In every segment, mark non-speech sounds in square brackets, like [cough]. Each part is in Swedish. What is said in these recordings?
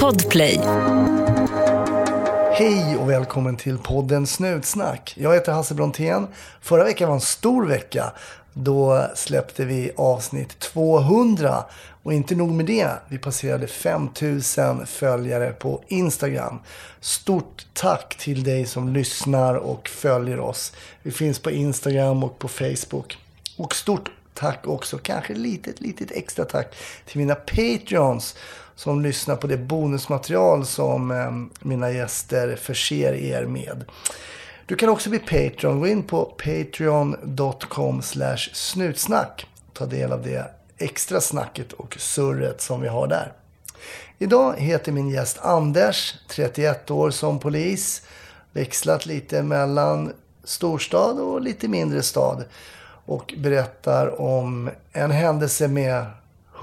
Podplay. Hej och välkommen till podden Snutsnack. Jag heter Hasse Brontén. Förra veckan var en stor vecka. Då släppte vi avsnitt 200. Och inte nog med det, vi passerade 5000 följare på Instagram. Stort tack till dig som lyssnar och följer oss. Vi finns på Instagram och på Facebook. Och stort tack också, kanske litet, litet extra tack till mina Patreons som lyssnar på det bonusmaterial som eh, mina gäster förser er med. Du kan också bli Patreon. Gå in på patreon.com snutsnack. Ta del av det extra snacket och surret som vi har där. Idag heter min gäst Anders, 31 år som polis. Växlat lite mellan storstad och lite mindre stad. Och berättar om en händelse med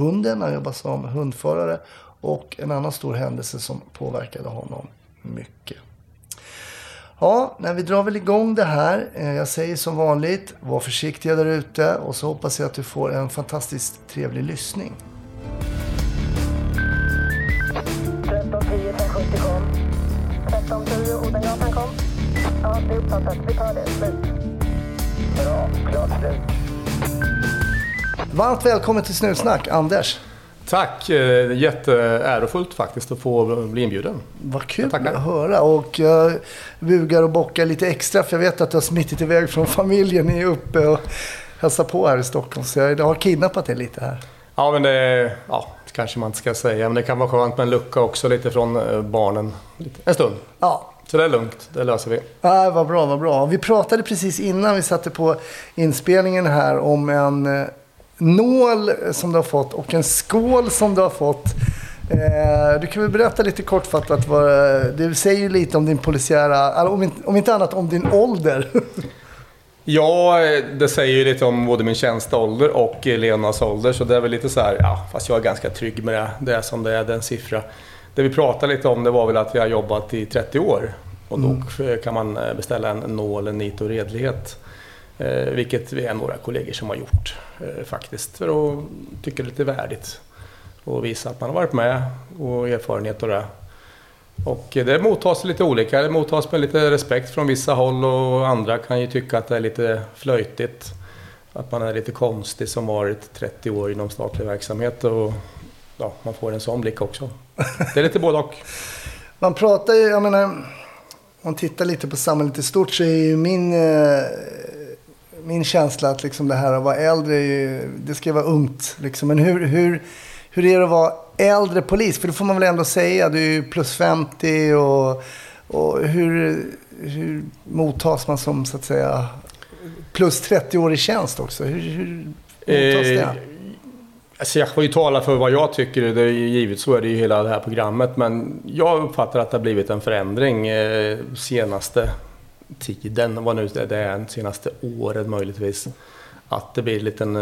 hunden. Han jobbar som hundförare. Och en annan stor händelse som påverkade honom mycket. Ja, när vi drar väl igång det här. Eh, jag säger som vanligt, var försiktiga där ute. Och så hoppas jag att du får en fantastiskt trevlig lyssning. 1310 570 kom. 1310 Odengatan kom. Ja, det är uppfattat. Vi tar det. Slut. Bra. Klart slut. Varmt välkommen till Snutsnack, Anders. Tack! eh, Jätteärofullt faktiskt att få bli inbjuden. Vad kul att höra. Och jag bugar och bockar lite extra för jag vet att du har smittit iväg från familjen. Ni är uppe och hälsar på här i Stockholm. Så jag har kidnappat dig lite här. Ja, men det ja, kanske man inte ska säga, men det kan vara skönt med en lucka också lite från eh, barnen. En stund. Ja, Så det är lugnt, det löser vi. Ah, vad bra, vad bra. Vi pratade precis innan vi satte på inspelningen här om en eh, nål som du har fått och en skål som du har fått. Eh, du kan väl berätta lite kortfattat vad det säger ju lite om din polisiära, om, inte- om inte annat om din ålder. [laughs] Ja, det säger ju lite om både min tjänsteålder och Lenas ålder, så det är väl lite så här, ja, fast jag är ganska trygg med det. Det är som det är, den siffra. Det vi pratade lite om det var väl att vi har jobbat i 30 år. Och då eh, kan man eh, beställa en nål, en nit och redlighet. Eh, vilket vi är några kollegor som har gjort eh, faktiskt. För att tycka det är lite värdigt. Och visa att man har varit med och erfarenhet och det. Och det mottas lite olika. Det mottas med lite respekt från vissa håll och andra kan ju tycka att det är lite flöjtigt. Att man är lite konstig som varit 30 år inom statlig verksamhet. Och ja, man får en sån blick också. Det är lite både och. [laughs] Man pratar ju, jag menar, om man tittar lite på samhället i stort så är ju min, eh, min känsla att liksom det här att vara äldre, är ju, det ska vara ungt. Liksom. Men hur, hur, hur är det att vara äldre polis? För det får man väl ändå säga, du är ju plus 50 och, och hur, hur mottas man som så att säga plus 30 år i tjänst också? Hur, hur mottas det? Eh, alltså jag får ju tala för vad jag tycker. Det är ju givet så är det ju hela det här programmet. Men jag uppfattar att det har blivit en förändring eh, senaste tiden. Vad nu det är, senaste året möjligtvis. Att det blir en liten,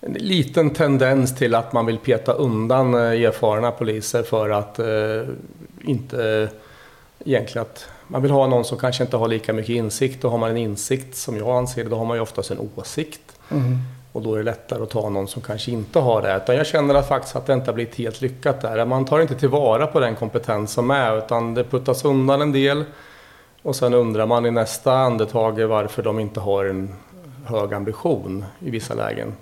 en liten tendens till att man vill peta undan eh, erfarna poliser för att eh, inte egentligen att man vill ha någon som kanske inte har lika mycket insikt. Och har man en insikt som jag anser det, då har man ju oftast en åsikt. Och då är det lättare att ta någon som kanske inte har det. Utan jag känner att faktiskt att det inte har blivit helt lyckat där. Man tar inte tillvara på den kompetens som är utan det puttas undan en del. Och sen undrar man i nästa andetag varför de inte har en hög ambition i vissa lägen.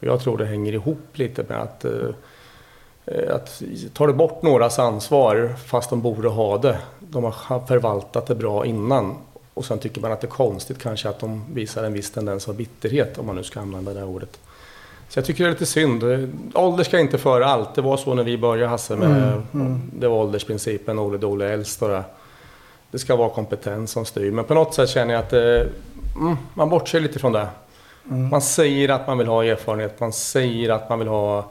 Jag tror det hänger ihop lite med att, eh, att tar du bort någras ansvar fast de borde ha det. De har förvaltat det bra innan. Och sen tycker man att det är konstigt kanske att de visar en viss tendens av bitterhet om man nu ska använda det här ordet. Så jag tycker det är lite synd. Ålder ska inte föra allt. Det var så när vi började Hasse med det var åldersprincipen, Ole Dole äldst och det. Det ska vara kompetens som styr. Men på något sätt känner jag att eh, mm, man bortser lite från det. Man säger att man vill ha erfarenhet, man säger att man vill ha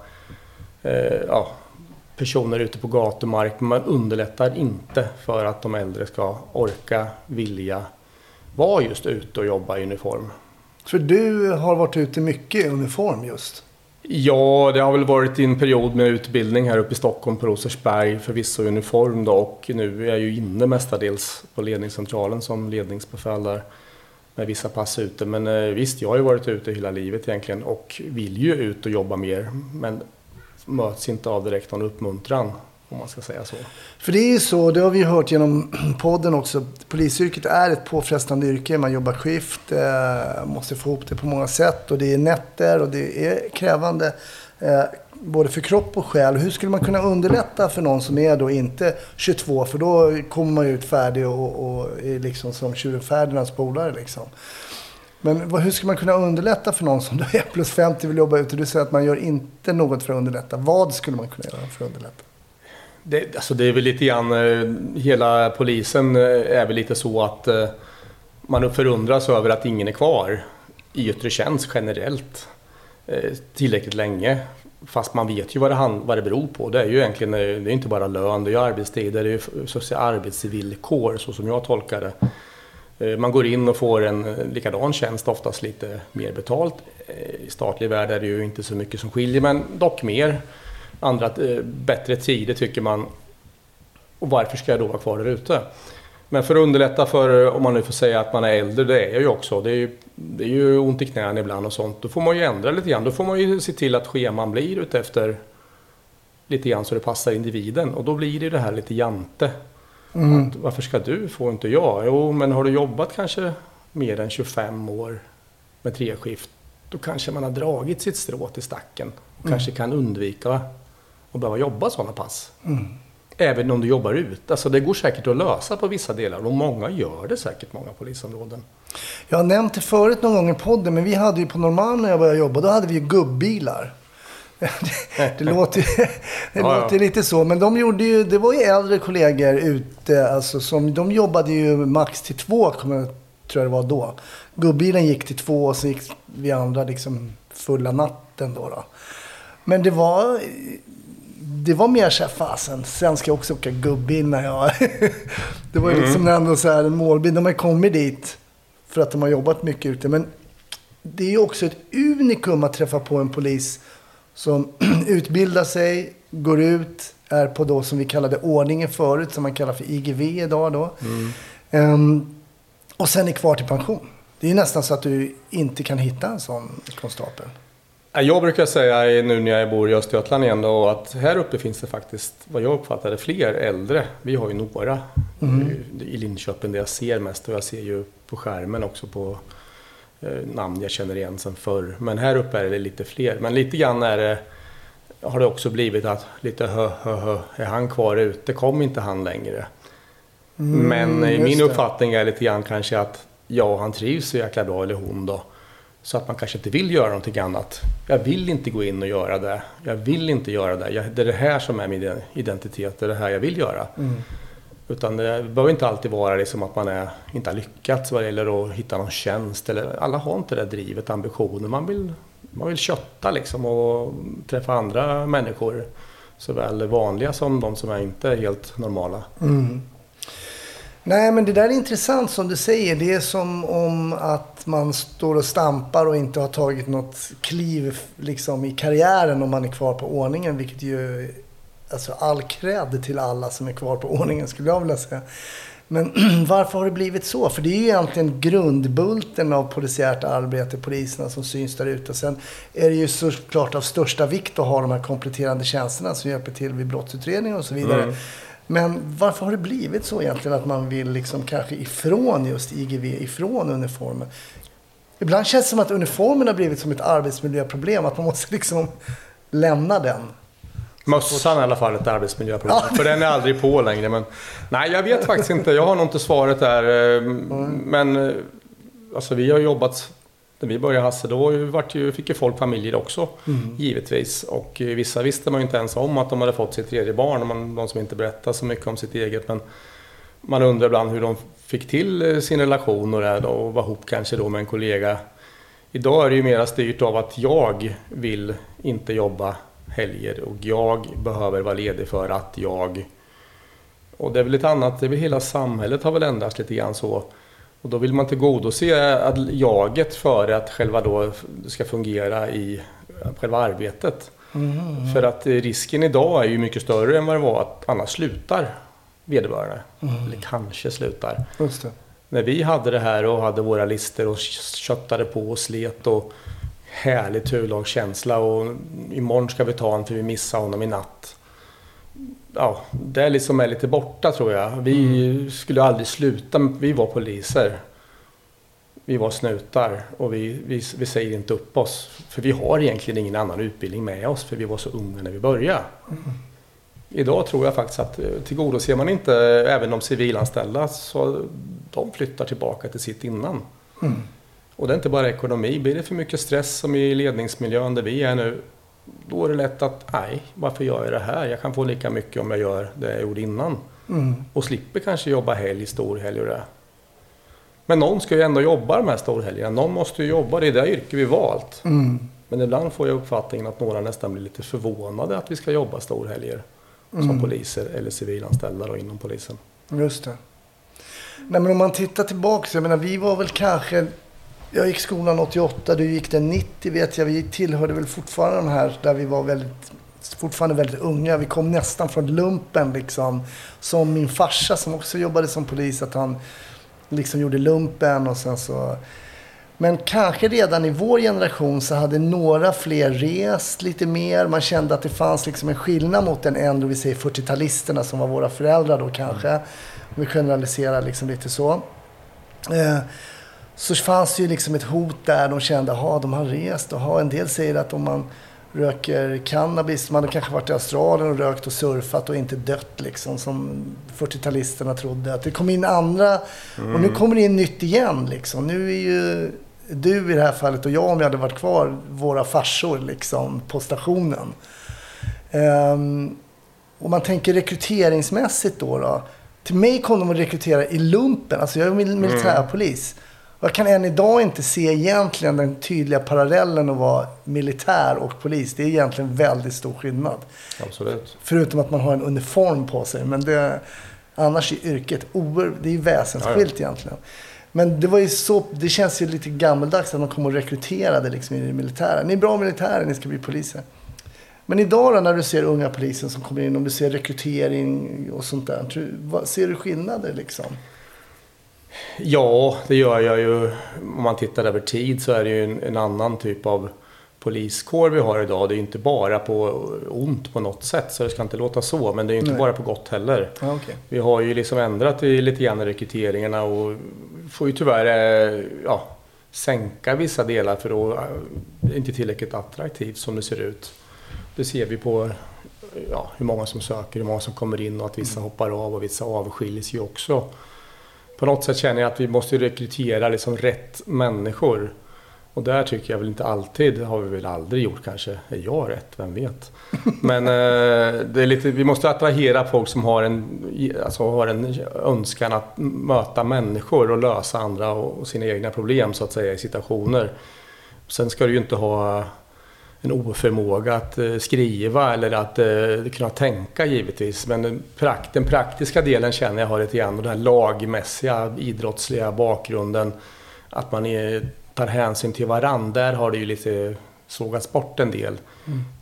eh, ja, personer ute på gatumark, men man underlättar inte för att de äldre ska orka, vilja vara just ute och jobba i uniform. För du har varit ute mycket i uniform just. Ja, det har väl varit i en period med utbildning här uppe i Stockholm på Rosersberg, förvisso i uniform då, och nu är jag ju inne mestadels på ledningscentralen som ledningsbefäl där med vissa pass ute. Men eh, visst, jag har ju varit ute hela livet egentligen och vill ju ut och jobba mer. Men möts inte av direkt någon uppmuntran. Om man ska säga så. För det är ju så, det har vi ju hört genom [clears throat] podden också. Polisyrket är ett påfrestande yrke. Man jobbar skift, eh, måste få ihop det på många sätt. Och det är nätter och det är krävande. Eh, både för kropp och själ. Hur skulle man kunna underlätta för någon som är då inte 22? För då kommer man ju ut färdig och, och är liksom som tjurfärdernas polare liksom. Men vad, hur ska man kunna underlätta för någon som då är plus 50 och vill jobba ute? Du säger att man gör inte något för att underlätta. Vad skulle man kunna göra för att underlätta? Det, alltså det är väl lite grann, eh, hela polisen eh, är väl lite så att eh, man förundras över att ingen är kvar i yttre tjänst generellt tillräckligt länge. Fast man vet ju vad det, hand, vad det beror på. Det är ju egentligen det är inte bara lön, det är arbetstider, det är ju så att säga, arbetsvillkor så som jag tolkar det. Man går in och får en likadan tjänst, oftast lite mer betalt. I statlig värld är det ju inte så mycket som skiljer, men dock mer andra eh, bättre tider tycker man. Och varför ska jag då vara kvar där ute? Men för att underlätta för, om man nu får säga att man är äldre, det är jag ju också. Det är ju, det är ju ont i knäna ibland och sånt. Då får man ju ändra lite grann. Då får man ju se till att scheman blir utefter lite grann så det passar individen. Och då blir det det här lite jante. Mm. Att, varför ska du få inte jag? Jo, men har du jobbat kanske mer än 25 år med treskift, då kanske man har dragit sitt strå till stacken och mm. kanske kan undvika och behöva jobba sådana pass. Mm. Även om du jobbar ut. Alltså det går säkert att lösa på vissa delar och många gör det säkert, många polisområden. Jag har nämnt det förut någon gång i podden, men vi hade ju på Norrmalm när jag började jobba, då hade vi ju gubbilar. [laughs] det, det låter, [laughs] det ja, låter ja. lite så, men de gjorde ju, det var ju äldre kollegor ute, alltså som, de jobbade ju max till två, jag, tror jag det var då. Gubbilen gick till två och så gick vi andra liksom fulla natten då. då. Men det var, det var mer såhär, fasen, sen ska jag också åka gubbil när jag... [laughs] det var ju mm. liksom ändå så här en målbild. De har kommit dit för att de har jobbat mycket ute. Men det är ju också ett unikum att träffa på en polis som [clears throat] utbildar sig, går ut, är på då som vi kallade ordningen förut, som man kallar för IGV idag då. Mm. Um, och sen är kvar till pension. Det är ju nästan så att du inte kan hitta en sån konstapel. Jag brukar säga nu när jag bor i Östergötland igen då, att här uppe finns det faktiskt, vad jag uppfattade, fler äldre. Vi har ju några mm. i Linköping där jag ser mest och jag ser ju på skärmen också på eh, namn jag känner igen sedan förr. Men här uppe är det lite fler. Men lite grann är det, har det också blivit att lite hö, hö, hö, är han kvar ute? Kom inte han längre? Mm, Men min det. uppfattning är lite grann kanske att ja, han trivs så jäkla bra, eller hon då. Så att man kanske inte vill göra någonting annat. Jag vill inte gå in och göra det. Jag vill inte göra det. Jag, det är det här som är min identitet. Det är det här jag vill göra. Mm. Utan det behöver inte alltid vara liksom att man är, inte har lyckats vad det gäller att hitta någon tjänst. Eller, alla har inte det drivet, ambitionen. Man vill, man vill kötta liksom och träffa andra människor. Såväl vanliga som de som är inte är helt normala. Mm. Nej, men det där är intressant som du säger. Det är som om att man står och stampar och inte har tagit något kliv liksom, i karriären om man är kvar på ordningen. Vilket ju, alltså all cred till alla som är kvar på ordningen skulle jag vilja säga. Men [clears throat] varför har det blivit så? För det är ju egentligen grundbulten av polisiärt arbete, poliserna som syns där ute. Sen är det ju såklart av största vikt att ha de här kompletterande tjänsterna som hjälper till vid brottsutredning och så vidare. Mm. Men varför har det blivit så egentligen att man vill liksom kanske ifrån just IGV, ifrån uniformen? Ibland känns det som att uniformen har blivit som ett arbetsmiljöproblem. Att man måste liksom lämna den. Mössan i alla fall ett arbetsmiljöproblem. Ja. För den är aldrig på längre. Men, nej, jag vet faktiskt inte. Jag har nog inte svaret där. Mm. Men eh, alltså, vi har jobbat när vi började Hasse, då vart ju, fick ju folk familjer också, mm. givetvis. Och vissa visste man ju inte ens om att de hade fått sitt tredje barn, man, de som inte berättar så mycket om sitt eget. Men man undrar ibland hur de fick till eh, sin relation och, det, och var ihop kanske då med en kollega. Idag är det ju mera styrt av att jag vill inte jobba helger och jag behöver vara ledig för att jag... Och det är väl ett annat, det är väl hela samhället har väl ändrats lite grann så. Och då vill man tillgodose att jaget för att själva då ska fungera i själva arbetet. Mm. För att risken idag är ju mycket större än vad det var att annars slutar vederbörande. Mm. Eller kanske slutar. När vi hade det här och hade våra lister och köttade på och slet och härlig turlagskänsla och imorgon ska vi ta honom för vi missade honom i natt. Ja, det liksom är lite borta tror jag. Vi skulle aldrig sluta, vi var poliser. Vi var snutar och vi, vi, vi säger inte upp oss. För vi har egentligen ingen annan utbildning med oss för vi var så unga när vi började. Idag tror jag faktiskt att eh, tillgodoser man inte även de civilanställda så de flyttar tillbaka till sitt innan. Och det är inte bara ekonomi. Blir det för mycket stress som i ledningsmiljön där vi är nu, då är det lätt att nej, varför gör jag det här? Jag kan få lika mycket om jag gör det jag gjorde innan. Och slipper kanske jobba helg, storhelg och det. Men någon ska ju ändå jobba de här storhelgerna. Någon måste ju jobba, det är det yrke vi valt. Men ibland får jag uppfattningen att några nästan blir lite förvånade att vi ska jobba storhelger. Som poliser eller civilanställda då inom polisen. Just det. Nej, men om man tittar tillbaka, jag menar vi var väl kanske... Jag gick skolan 88, du gick den 90 vet jag. Vi tillhörde väl fortfarande de här där vi var väldigt, fortfarande väldigt unga. Vi kom nästan från lumpen liksom. Som min farsa som också jobbade som polis, att han liksom gjorde lumpen och sen så... Men kanske redan i vår generation så hade några fler rest lite mer. Man kände att det fanns liksom en skillnad mot den ändå, vi säger 40-talisterna som var våra föräldrar då kanske. Om vi generaliserar liksom lite så. Så fanns det ju liksom ett hot där. De kände, att de har rest. Och en del säger att om man röker cannabis, man har kanske varit i Australien och rökt och surfat och inte dött liksom. Som 40-talisterna trodde. Att det kom in andra. Och nu kommer det in nytt igen liksom. Nu är ju du i det här fallet och jag om jag hade varit kvar, våra farsor liksom på stationen. Um, om man tänker rekryteringsmässigt då, då. Till mig kom de att rekrytera i lumpen. Alltså jag är mil- militärpolis. Och jag kan än idag inte se egentligen den tydliga parallellen att vara militär och polis. Det är egentligen väldigt stor skillnad. Absolut. Förutom att man har en uniform på sig. Men det, annars är yrket oer, det är väsensskilt egentligen. Men det var ju så, det känns ju lite gammeldags att man kom och rekryterade liksom i det militära. Ni är bra militärer, ni ska bli poliser. Men idag då när du ser unga polisen som kommer in, om du ser rekrytering och sånt där. Ser du skillnader liksom? Ja, det gör jag ju. Om man tittar över tid så är det ju en, en annan typ av poliskår vi har idag. Det är inte bara på ont på något sätt, så det ska inte låta så. Men det är ju inte Nej. bara på gott heller. Ja, okej. Vi har ju liksom ändrat i lite grann rekryteringarna och får ju tyvärr eh, ja, sänka vissa delar för då är det inte tillräckligt attraktivt som det ser ut. Det ser vi på ja, hur många som söker, hur många som kommer in och att vissa hoppar av och vissa avskiljs ju också. På något sätt känner jag att vi måste rekrytera liksom rätt människor. Och där tycker jag väl inte alltid, har vi väl aldrig gjort kanske. Är jag rätt? Vem vet? [laughs] Men eh, det är lite, vi måste attrahera folk som har en, alltså har en önskan att möta människor och lösa andra och sina egna problem så att säga i situationer. Sen ska du ju inte ha en oförmåga att eh, skriva eller att eh, kunna tänka givetvis. Men den, prakt, den praktiska delen känner jag har lite grann och den här lagmässiga, idrottsliga bakgrunden. Att man är, tar hänsyn till varann. Där har det ju lite sågats bort en del.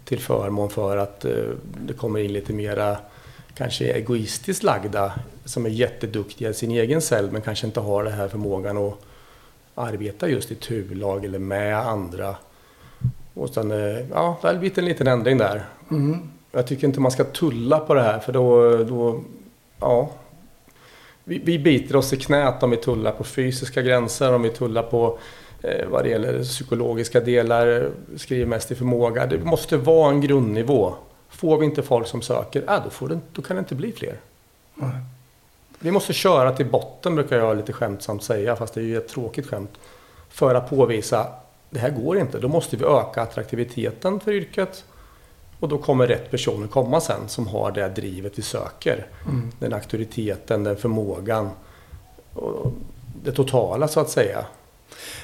Till förmån för att eh, det kommer in lite mera kanske egoistiskt lagda som är jätteduktiga i sin egen cell men kanske inte har den här förmågan att arbeta just i turlag eller med andra. Och sen, eh, ja, det har blivit en liten ändring där. Jag tycker inte man ska tulla på det här för då, då ja. Vi, vi biter oss i knät om vi tullar på fysiska gränser, om vi tullar på eh, vad det gäller psykologiska delar, skrivmässig förmåga. Det måste vara en grundnivå. Får vi inte folk som söker, ja, då, får det, då kan det inte bli fler. Nej. Vi måste köra till botten brukar jag lite skämtsamt säga, fast det är ju ett tråkigt skämt. För att påvisa, det här går inte. Då måste vi öka attraktiviteten för yrket. Och då kommer rätt personer komma sen som har det drivet vi söker. Den auktoriteten, den förmågan. Och det totala så att säga.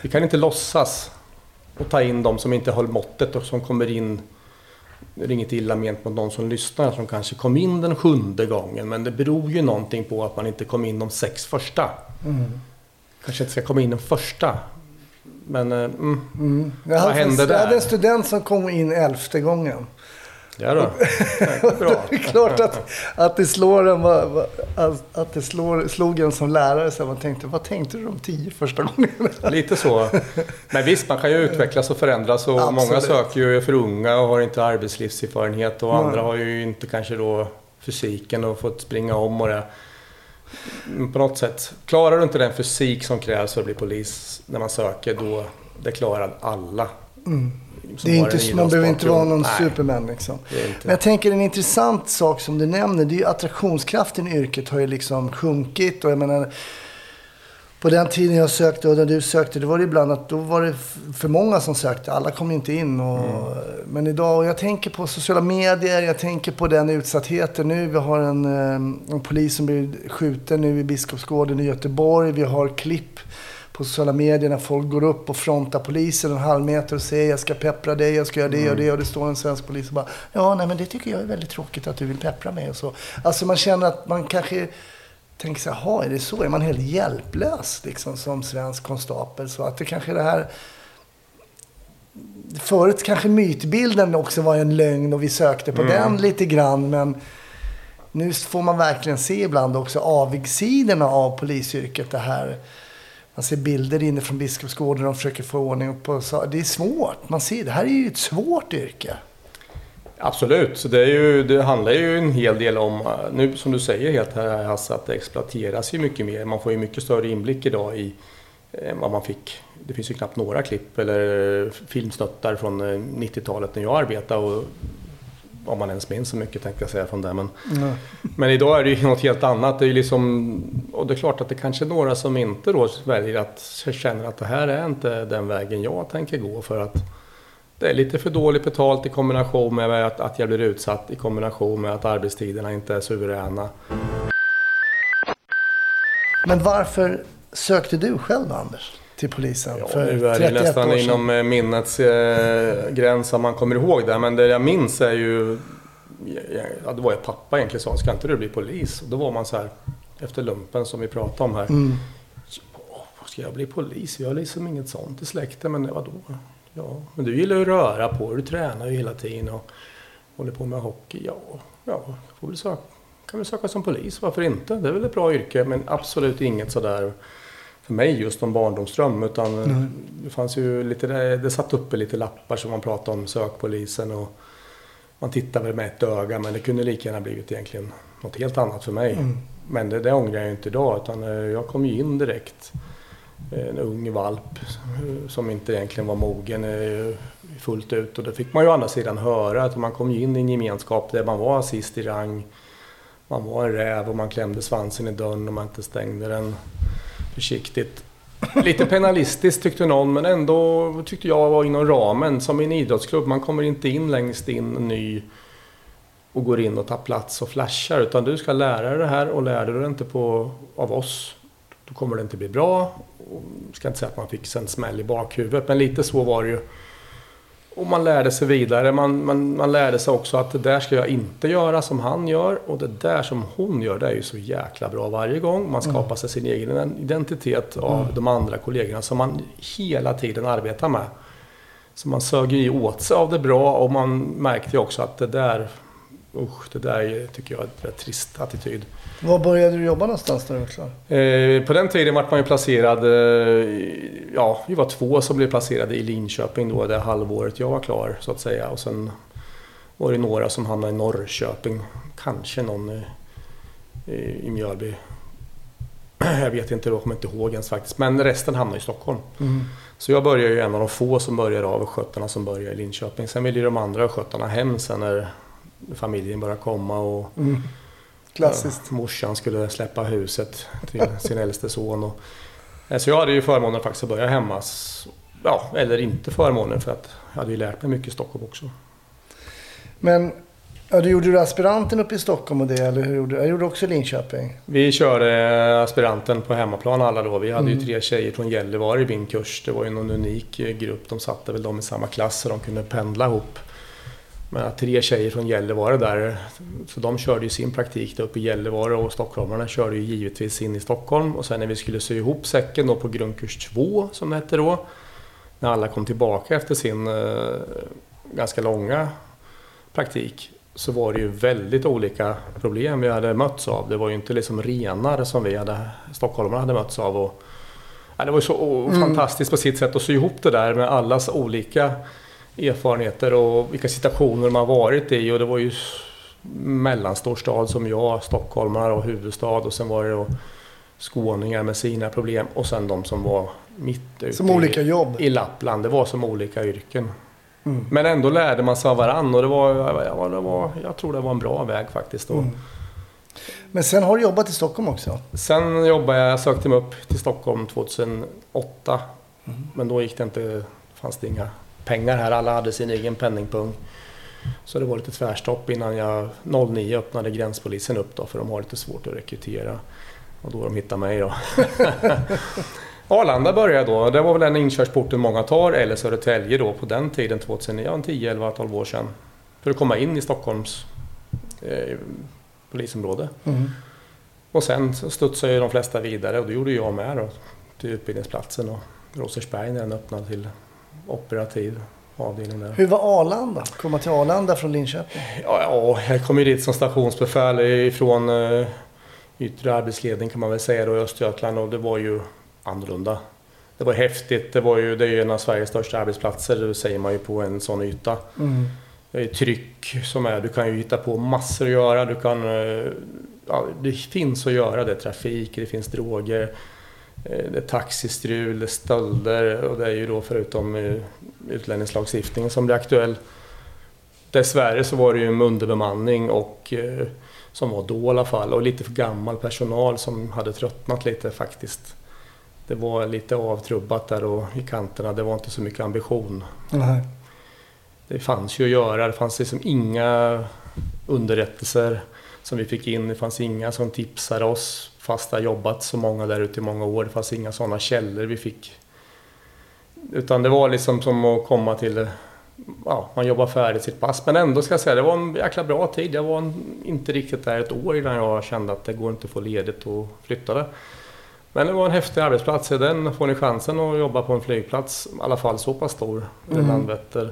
Vi kan inte låtsas och ta in de som inte håller måttet och som kommer in det är inget illa ment mot någon som lyssnar som kanske kom in den sjunde gången. Men det beror ju någonting på att man inte kom in de sex första. Kanske inte ska komma in den första. Men eh, mm, Mm. Jag, Vad hände jag hade där? en student som kom in elfte gången. Ja då. [laughs] Bra. Det är klart att, att det slår en, att- det slår, slog en som lärare. Så man tänkte, vad tänkte du de tio första gångerna? [laughs] Lite så. Men visst, man kan ju utvecklas och förändras och många söker ju för unga och har inte arbetslivserfarenhet och Nej. andra har ju inte kanske då fysiken och fått springa om och det. På något sätt, klarar du inte den fysik som krävs för att bli polis när man söker, då det klarar alla. Mm. Det är inte, man behöver inte vara någon. Nej, superman liksom. Men jag tänker en intressant sak som du nämner, det är ju attraktionskraften i yrket har ju liksom sjunkit. Och jag menar, på den tiden jag sökte och när du sökte, det var det ibland att då var det för många som sökte. Alla kom inte in. Och, Men idag, och jag tänker på sociala medier, jag tänker på den utsattheten nu. Vi har en, eh, en polis som blir skjuten nu i Biskopsgården i Göteborg. Vi har klipp på sociala medier när folk går upp och frontar polisen en halv meter och säger jag ska peppra dig, jag ska göra det och det. Och det står en svensk polis och bara ja, nej men det tycker jag är väldigt tråkigt att du vill peppra mig och så. Alltså man känner att man kanske tänker så här, är det så? Är man helt hjälplös liksom som svensk konstapel? Så att det kanske är det här Förut kanske mytbilden också var en lögn och vi sökte på den lite grann. Men nu får man verkligen se ibland också avigsidorna av polisyrket. Det här. Man ser bilder inne från Biskopsgården och de försöker få ordning på Det är svårt. Man ser, det här är ju ett svårt yrke. Absolut, så det, är ju, det handlar ju en hel del om, eh, nu som du säger helt här Hasse, att det exploateras ju mycket mer. Man får ju mycket större inblick idag i eh, vad man fick. Det finns ju knappt några klipp eller filmsnuttar från eh, 90-talet när jag arbetade och om man ens minns så mycket tänkte jag säga från det. Men, men idag är det ju [laughs] något helt annat. Det är liksom, och det är klart att det kanske är några som inte då väljer att känner att det här är inte den vägen jag tänker gå för att det är lite för dåligt betalt i kombination med att, att jag blir utsatt i kombination med att arbetstiderna inte är suveräna. Men varför sökte du själv Anders? Till polisen Ja, för nu är det 31 nästan inom eh, minnets eh, gräns om man kommer ihåg det. Men det jag minns är ju... Ja, det var ju pappa egentligen sa, ska inte du bli polis? Och då var man så här, efter lumpen som vi pratade om här. Mm. Ja, ska jag bli polis? Jag har liksom inget sånt i släkten, men vadå? Ja, men du gillar ju att röra på du tränar ju hela tiden och håller på med hockey. Ja, ja får väl söka, kan väl söka som polis, varför inte? Det är väl ett bra yrke, men absolut inget sådär för mig just om barndomsdröm. Utan eh, det fanns ju lite, det, det satt uppe lite lappar som man pratade om sökpolisen och man tittade väl med ett öga, men det kunde lika gärna blivit egentligen något helt annat för mig. Men det, det ångrar jag inte idag, utan eh, jag kom ju in direkt. Eh, en ung valp som inte egentligen var mogen eh, fullt ut. Och det fick man ju å andra sidan höra, att man kom in i en gemenskap där man var sist i rang. Man var en räv och man klämde svansen i dörren och man inte stängde den försiktigt. Lite penalistiskt tyckte någon, men ändå tyckte jag var inom ramen. Som i en idrottsklubb, man kommer inte in längst in ny och går in och tar plats och flashar. Utan du ska lära dig det här och lär du det inte på, av oss, då kommer det inte bli bra. Jag ska inte säga att man fick en smäll i bakhuvudet, men lite så var det ju. Och man lärde sig vidare. Man, man, man lärde sig också att det där ska jag inte göra som han gör. Och det där som hon gör, det är ju så jäkla bra varje gång. Man skapar sig sin egen identitet av de andra kollegorna som man hela tiden arbetar med. Så man sög ju åt sig av det bra och man märkte ju också att det där, usch, det där är- tycker jag är en rätt trist attityd. Var började du jobba någonstans när du var klar? Eh, på den tiden var man ju placerad, eh, ja vi var två som blev placerade i Linköping då det halvåret jag var klar så att säga. Och sen var det några som hamnade i Norrköping, kanske någon i, i, Mjölby. [clears throat] Jag vet inte, jag kommer inte ihåg ens faktiskt. Men resten hamnade i Stockholm. Så jag började ju en av de få som började av östgötarna som började i Linköping. Sen ville ju de andra östgötarna hem sen när familjen började komma och Klassiskt. Ja, morsan skulle släppa huset till sin äldste son. Och, Eh, så jag hade ju förmånen faktiskt att börja hemma. Ja, eller inte förmånen för att jag hade ju lärt mig mycket i Stockholm också. Men ja, du gjorde du aspiranten uppe i Stockholm och det, eller hur gjorde du? Jag gjorde också Linköping. Vi körde aspiranten på hemmaplan alla då. Vi hade ju tre tjejer från Gällivare i min kurs. Det var ju någon unik eh, grupp. De satte väl dem i samma klass så de kunde pendla ihop. Men att tre tjejer från Gällivare där, så de körde ju sin praktik där uppe i Gällivare och stockholmarna körde ju givetvis in i Stockholm. Och sen när vi skulle sy ihop säcken då på grundkurs 2 som det hette då. När alla kom tillbaka efter sin eh, ganska långa praktik så var det ju väldigt olika problem vi hade mötts av. Det var ju inte liksom renar som vi hade, stockholmarna hade mötts av. Och, ja, det var ju så mm. fantastiskt på sitt sätt att sy ihop det där med allas olika erfarenheter och vilka situationer man varit i. Och det var ju mellanstor stad som jag, stockholmare och huvudstad och sen var det då skåningar med sina problem och sen de som var mitt ute som olika jobb. i Lappland. Det var som olika yrken. Mm. Men ändå lärde man sig av varandra och det var, ja, det var, jag tror det var en bra väg faktiskt. Då. Mm. Men sen har du jobbat i Stockholm också? Sen jobbade jag, jag sökte mig upp till Stockholm 2008. Mm. Men då gick det inte, fanns det inga pengar här. Alla hade sin egen penningpung. Så det var lite tvärstopp innan jag 09 öppnade gränspolisen upp då för de har lite svårt att rekrytera. Och då de hittade mig då. [laughs] Arlanda började då. Det var väl den inkörsporten många tar. Eller Södertälje då på den tiden, 2010, 11, 12 år sedan. För att komma in i Stockholms eh, polisområde. Mm. Och sen så studsade ju de flesta vidare och det gjorde jag med då. Till utbildningsplatsen och Rosersberg när den öppnade till operativ avdelning där. Hur var Arlanda? Komma till Arlanda från Linköping? Ja, ja jag kom ju dit som stationsbefäl ifrån eh, yttre arbetsledning kan man väl säga då i Östergötland och det var ju annorlunda. Det var häftigt. Det, var ju, det är ju en av Sveriges största arbetsplatser, säger man ju på en sån yta. Mm. Det är tryck som är, du kan ju hitta på massor att göra. Du kan, eh, ja, det finns att göra, det är trafik, det finns droger. Eh, det är taxistrul, det är stölder och det är ju då förutom eh, utlänningslagstiftningen som blir aktuell. Dessvärre så var det ju en underbemanning och som var då i alla fall och lite för gammal personal som hade tröttnat lite faktiskt det var lite avtrubbat där och i kanterna. Det var inte så mycket ambition. Nej. Det fanns ju att göra. Det fanns liksom inga underrättelser som vi fick in. Det fanns inga som tipsade oss fast det har jobbat så många där ute i många år. Det fanns inga sådana källor vi fick. Utan det var liksom som att komma till ja, man jobbar färdigt sitt pass. Men ändå ska jag säga, det var en jäkla bra tid. Jag var inte riktigt där ett år innan jag kände att det går inte att få ledigt och flytta det. Men det var en häftig arbetsplats. I den får ni chansen att jobba på en flygplats, i alla fall så pass stor, mm. Landvetter.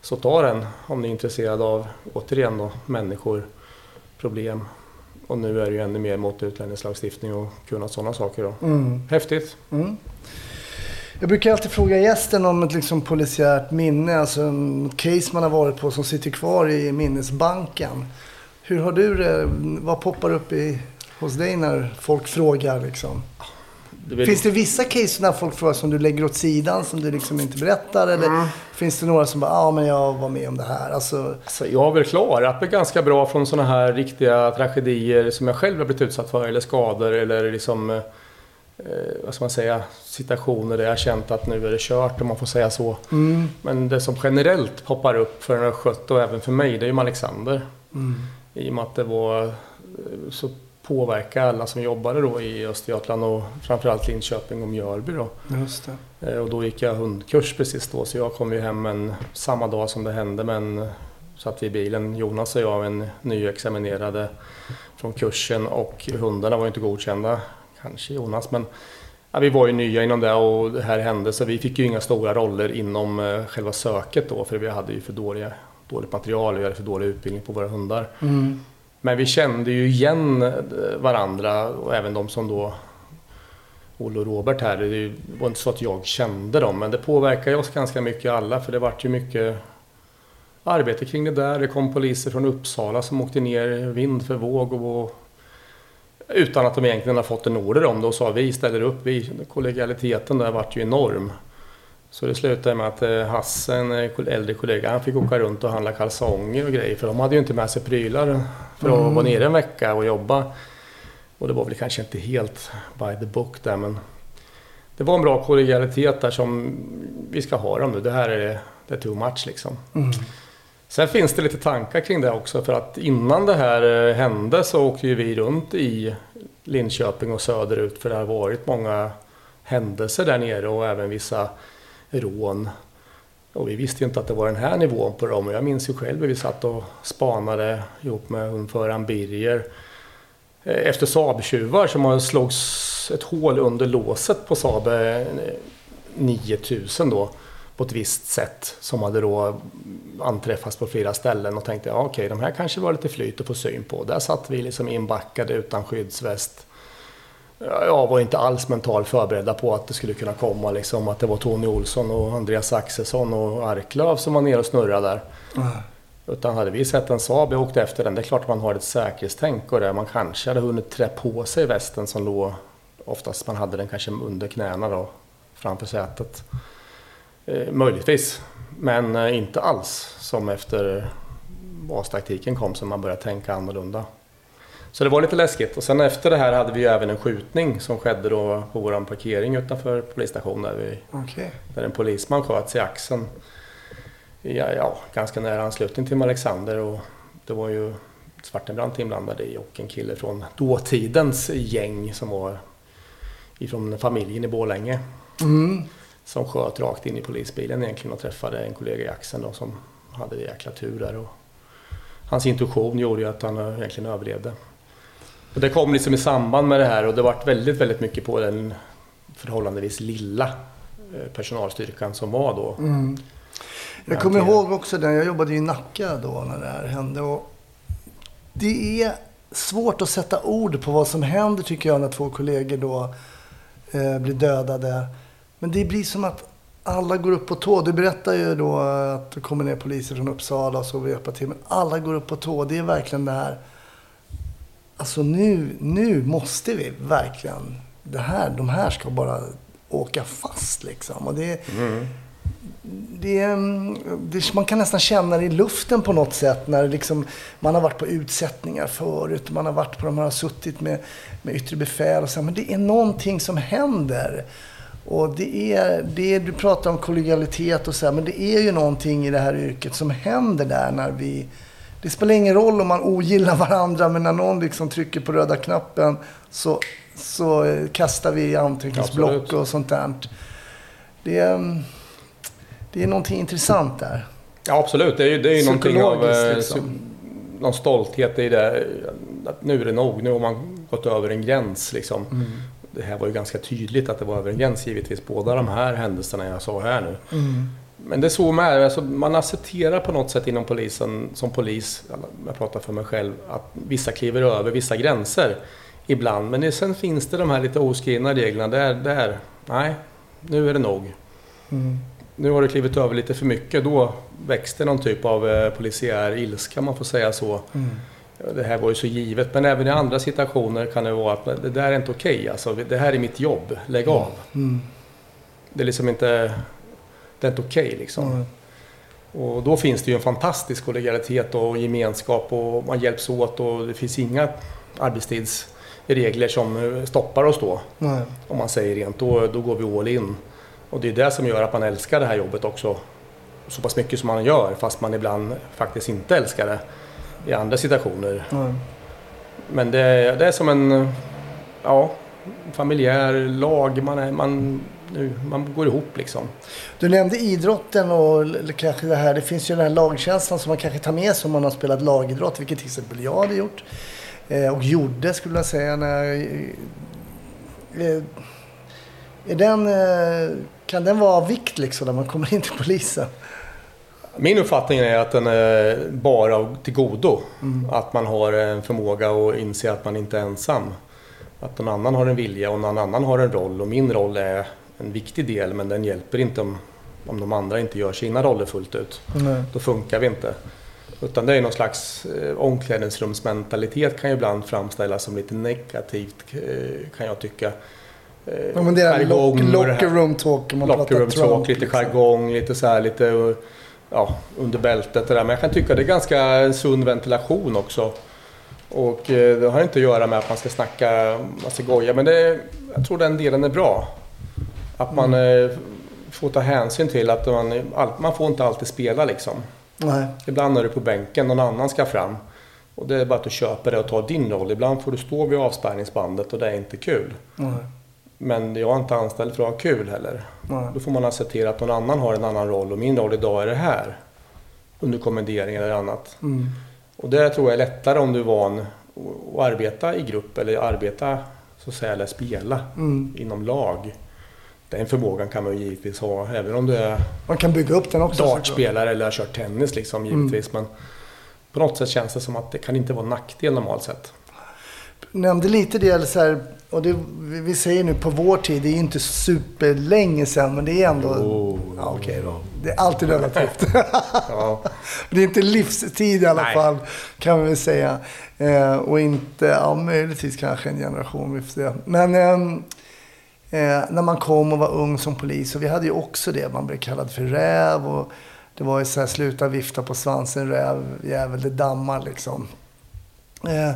Så ta den om ni är intresserade av, återigen då, människor, problem. Och nu är det ju ännu mer mot utlänningslagstiftning och kunna sådana saker. Då. Mm. Häftigt. Mm. Jag brukar alltid fråga gästen om ett liksom polisiärt minne, alltså en case man har varit på som sitter kvar i minnesbanken. Hur har du det? Vad poppar upp i hos dig när folk frågar liksom? Det finns det vissa case när folk frågar som du lägger åt sidan som du liksom inte berättar? Eller mm. finns det några som bara, ja ah, men jag var med om det här? Alltså... Alltså, jag har väl klarat mig ganska bra från sådana här riktiga tragedier som jag själv har blivit utsatt för. Eller skador eller liksom, eh, vad ska man säga, situationer där jag har känt att nu är det kört om man får säga så. Mm. Men det som generellt poppar upp för en östgöte och även för mig, det är ju Alexander. Mm. I och med att det var eh, så påverka alla som jobbade då i Östergötland och framförallt Linköping och Mjölby. Då. Just det. Eh, och då gick jag hundkurs precis då så jag kom ju hem en, samma dag som det hände men satt vi i bilen, Jonas och jag, en nyexaminerade från kursen och hundarna var inte godkända. Kanske Jonas men ja, vi var ju nya inom det och det här hände så vi fick ju inga stora roller inom eh, själva söket då för vi hade ju för dåliga, dåligt material, vi hade för dålig utbildning på våra hundar. Mm. Men vi kände ju igen eh, varandra och även de som då Olle och Robert här, det var inte så att jag kände dem men det påverkade oss ganska mycket alla för det vart ju mycket arbete kring det där. Det kom poliser från Uppsala som åkte ner vind för våg och utan att de egentligen har fått en order om det och sa vi ställer upp. Vi, kollegialiteten där vart ju enorm. Så det slutade med att eh, Hasse, en eh, äldre kollega, han fick åka runt och handla kalsonger och grejer. För de hade ju inte med sig prylar för att mm. vara nere en vecka och jobba. Och det var väl kanske inte helt by the book där men det var en bra kollegialitet där som vi ska ha dem nu. Det här är, det är too much liksom. Mm. Sen finns det lite tankar kring det också för att innan det här eh, hände så åkte ju vi runt i Linköping och söderut för det har varit många händelser där nere och även vissa rån. Och vi visste ju inte att det var den här nivån på dem. Och jag minns ju själv hur vi satt och spanade ihop med hundföraren Birger eh, efter Saab-tjuvar som slogs ett hål under låset på Saab eh, 9000 då. på ett visst sätt som hade då anträffats på flera ställen och tänkte ja, okej, de här kanske var lite flyt att få syn på. Där satt vi liksom inbackade utan skyddsväst. Jag var inte alls mentalt förberedda på att det skulle kunna komma liksom att det var Tony Olsson och Andreas Axelsson och Arklöv som var nere och snurrade där. Utan hade vi sett en Saab och åkt efter den, det är klart att man har ett säkerhetstänk och det. Man kanske hade hunnit trä på sig västen som låg, oftast man hade den kanske under knäna då, framför sätet. Eh, möjligtvis, men eh, inte alls som efter bastaktiken kom som man började tänka annorlunda. Så det var lite läskigt. Och sen efter det här hade vi ju även en skjutning som skedde då på vår parkering utanför polisstationen där, vi, Okej. där en polisman sköts i axeln. Ja, ja, ganska nära anslutning till Alexander och det var ju Svartenbrandt inblandad i och en kille från dåtidens gäng som var ifrån familjen i Borlänge. Mm. Som sköt rakt in i polisbilen egentligen och träffade en kollega i axeln då, som hade jäkla tur där. Och hans intuition gjorde ju att han egentligen överlevde. Och det kom liksom i samband med det här och det vart väldigt, väldigt mycket på den förhållandevis lilla eh, personalstyrkan som var då. Mm. Jag kommer ihåg också den, jag jobbade i Nacka då när det här hände. Och det är svårt att sätta ord på vad som händer tycker jag när två kollegor då eh, blir dödade. Men det blir som att alla går upp på tå. Du berättar ju då att det kommer ner poliser från Uppsala och så vi hjälpa till. Men alla går upp på tå. Det är verkligen det här. Alltså nu, nu måste vi verkligen. Det här, de här ska bara åka fast liksom. Och det, det, är, mm, det, man kan nästan känna det i luften på något sätt när det liksom, man har varit på utsättningar förut. Man har varit på de här, suttit med, med yttre befäl och så. Men det är någonting som händer. Och det är, det du pratar om kollegialitet och så här, men det är ju någonting i det här yrket som händer där när vi... Det spelar ingen roll om man ogillar varandra, men när någon liksom trycker på röda knappen så, så eh, kastar vi anteckningsblock Absolut. och sånt där. Det är, mm, det är någonting intressant där. Ja absolut, det är ju, det är ju någonting av eh, liksom. någon stolthet i det. Att nu är det nog, nu har man gått över en gräns liksom. Mm. Det här var ju ganska tydligt att det var över en gräns givetvis, båda de här händelserna jag sa här nu. Mm. Men det är så med alltså, man accepterar på något sätt inom polisen, som polis, jag pratar för mig själv, att vissa kliver över vissa gränser ibland. Men det, sen finns det de här lite oskrivna reglerna där, där, nej, nu är det nog. Mm. Nu har du klivit över lite för mycket, då växte någon typ av eh, polisiär ilska, man får säga så. Mm. Det här var ju så givet, men även i andra situationer kan det vara att det där är inte okej. Alltså, det här är mitt jobb, lägg av. Mm. Det är liksom inte, det är inte okej liksom. Mm. Och då finns det ju en fantastisk kollegialitet och gemenskap och man hjälps åt och det finns inga arbetstidsregler som eh, stoppar oss då. Nej. Om man säger rent, då, då går vi all in. Och det är det som gör att man älskar det här jobbet också. Så pass mycket som man gör, fast man ibland faktiskt inte älskar det i andra situationer. Nej. Men det, det är som en ja, familjär lag. Man, är, man, nu, man går ihop liksom. Du nämnde idrotten och kanske det här. Det finns ju den här lagkänslan som man kanske tar med sig om man har spelat lagidrott. Vilket till exempel jag hade gjort. Eh, och gjorde skulle jag säga. När jag, eh, är den, eh, kan den vara av vikt liksom när man kommer in till polisen? Min uppfattning är att den är bara till godo. Att man har en förmåga att inse att man inte är ensam. Att någon annan har en vilja och någon annan har en roll. Och min roll är en viktig del men den hjälper inte om, om de andra inte gör sina roller fullt ut. Nej. Då funkar vi inte. Utan det är någon slags eh, omklädningsrumsmentalitet kan ju ibland framställas som lite negativt eh, kan jag tycka. Eh, Ja, men det är lock, locker room talk. Man Locker room Trump, talk, lite liksom. jargong, lite så här lite uh, ja, under bältet det där. Men jag kan tycka det är ganska sund ventilation också. Och eh, det har inte att göra med att man ska snacka massa goja, men det, jag tror den delen är bra. Att man Mm. eh, får ta hänsyn till att man, man får inte alltid spela liksom. Nej. Ibland är du på bänken, någon annan ska fram. Och det är bara att du köper det och tar din roll. Ibland får du stå vid avspärrningsbandet och det är inte kul. Nej. Men jag är inte anställd för att ha kul heller. Nej. Då får man acceptera att någon annan har en annan roll och min roll idag är det här. Under kommendering eller annat. Mm. Och det tror jag är lättare om du är van att arbeta i grupp eller arbeta så att säga, eller spela Mm. inom lag. Den förmågan kan man ju givetvis ha, även om du är Man kan bygga upp den också. dartspelare eller har kört tennis liksom, givetvis. Men på något sätt känns det som att det kan inte vara en nackdel normalt sett. nämnde lite det, så här, och det, vi säger nu på vår tid, det är ju inte superlänge sedan, men det är ändå... Oh. ja, okej då. Det är alltid relativt. [laughs] Ja. [laughs] det är inte livstid i alla Nej. fall, kan vi väl säga. Eh, och inte, ja möjligtvis kanske en generation, vi får se. Men ehm, eh, när man kom och var ung som polis, och vi hade ju också det, man blev kallad för räv och det var ju så här, sluta vifta på svansen räv, jävel, det dammar liksom. Eh,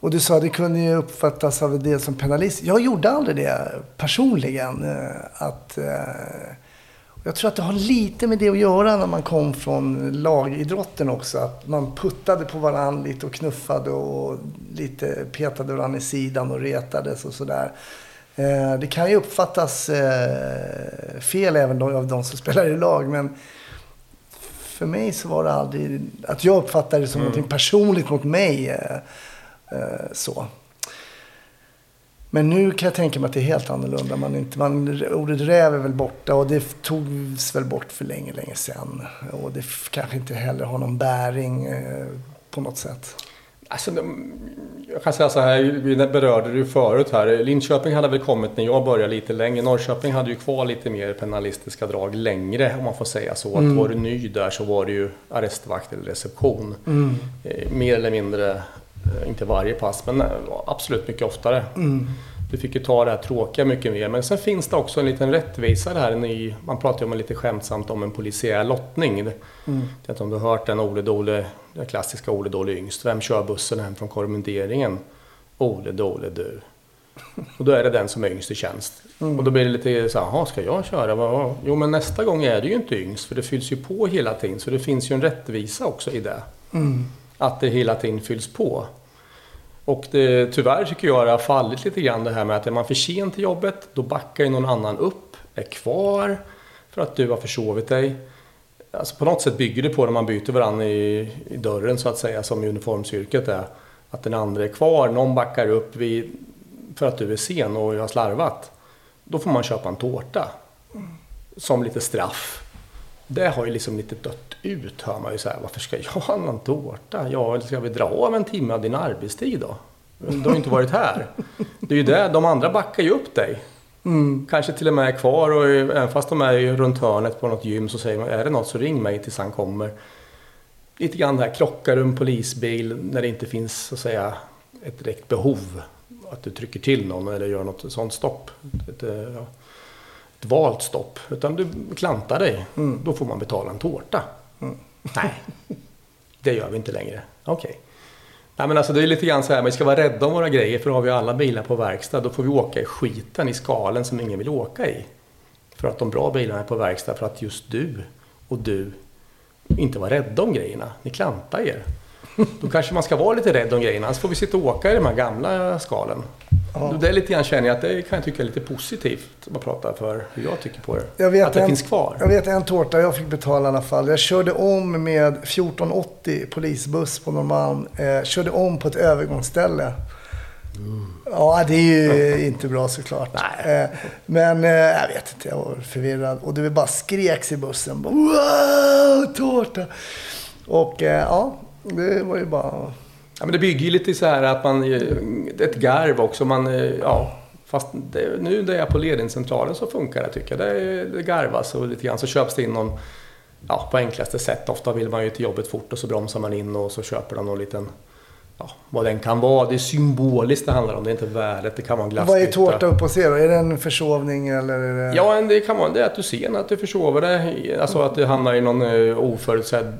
och du sa det kunde ju uppfattas av en del som penalist. Jag gjorde aldrig det personligen. eh, Att, eh, jag tror att det har lite med det att göra när man kom från lagidrotten också. Att man puttade på varandra lite och knuffade och lite petade varandra i sidan och retades och sådär. Eh, Det kan ju uppfattas eh, fel även av de som spelar i lag. Men för mig så var det aldrig att jag uppfattade det som någonting personligt mot mig. eh, Så. Men nu kan jag tänka mig att det är helt annorlunda. Man inte, man, ordet räv är väl borta och det togs väl bort för länge, länge sedan. Och det kanske inte heller har någon bäring på något sätt. Alltså, jag kan säga så här, vi berörde det ju förut här. Linköping hade väl kommit när jag började lite längre. Norrköping hade ju kvar lite mer penalistiska drag längre om man får säga så. Att var du ny där så var det ju arrestvakt eller reception. Eh, mer eller mindre, eh, inte varje pass, men eh, absolut mycket oftare. Du fick ju ta det här tråkiga mycket mer. Men sen finns det också en liten rättvisa där. En ny, man pratar ju om lite skämtsamt om en polisiär lottning. Det, jag vet inte om du har hört den Ole Dole, den klassiska Ole Dole yngst. Vem kör bussen hem från kommenderingen? Ole Dole du. Och då är det den som är yngst i tjänst. Och då blir det lite så här, "Jaha, ska jag köra? Jo, men nästa gång är det ju inte yngst. För det fylls ju på hela tiden. Så det finns ju en rättvisa också i det. Att det hela tiden fylls på. Och det, tyvärr tycker jag det har fallit lite grann det här med att är man för sent till jobbet, då backar ju någon annan upp, är kvar för att du har försovit dig. Alltså på något sätt bygger det på när man byter varandra i, i dörren så att säga, som i uniformsyrket är. Att den andra är kvar, någon backar upp vid, för att du är sen och jag har slarvat. Då får man köpa en tårta. Som lite straff. Det har ju liksom lite dött ut, hör man ju så här. Varför ska jag ha någon tårta? Ja, eller ska vi dra av en timme av din arbetstid då? Du har ju inte varit här. Det är ju det, de andra backar ju upp dig. Kanske till och med är kvar och även fast de är runt hörnet på något gym så säger man, är det något så ring mig tills han kommer. Lite grann det här, krockar du en polisbil när det inte finns så att säga ett direkt behov. Att du trycker till någon eller gör något sånt stopp. Ett, eh, ja, valt stopp. Utan du klantar dig. Då får man betala en tårta. Nej, det gör vi inte längre. Okej. Nej men alltså det är lite grann så här, vi ska vara rädda om våra grejer för har vi alla bilar på verkstad då får vi åka i skiten i skalen som ingen vill åka i. För att de bra bilarna är på verkstad för att just du och du inte var rädda om grejerna. Ni klantar er. Då kanske man ska vara lite rädd om grejerna, annars får vi sitta och åka i de här gamla skalen. Det är lite grann känner jag att det kan jag tycka är lite positivt man pratar för hur jag tycker på det. Jag vet att det en, finns kvar. Jag vet en tårta jag fick betala i alla fall. Jag körde om med 1480 polisbuss på Norrmalm. Eh, körde om på ett övergångsställe. Ja, det är ju inte bra såklart. Nej. Eh, men eh, jag vet inte, jag var förvirrad. Och det bara skreks i bussen. Wow, tårta! Och eh, ja, det var ju bara... Ja, men det bygger ju lite så här att man... eh, Ett garv också. Man, eh, ja, fast det, nu när jag är på ledningscentralen så funkar det tycker jag. Det, det garvas och lite grann så köps det in någon... Ja, på enklaste sätt. Ofta vill man ju till jobbet fort och så bromsar man in och så köper de någon liten... Ja, vad den kan vara. Det är symboliskt det handlar om. Det är inte värdet. Det kan vara en Vad är tårta upp och er då? Är det en försovning eller? Det... Ja, det kan vara det är att du ser att du försover dig. Alltså att du hamnar i någon eh, oförutsedd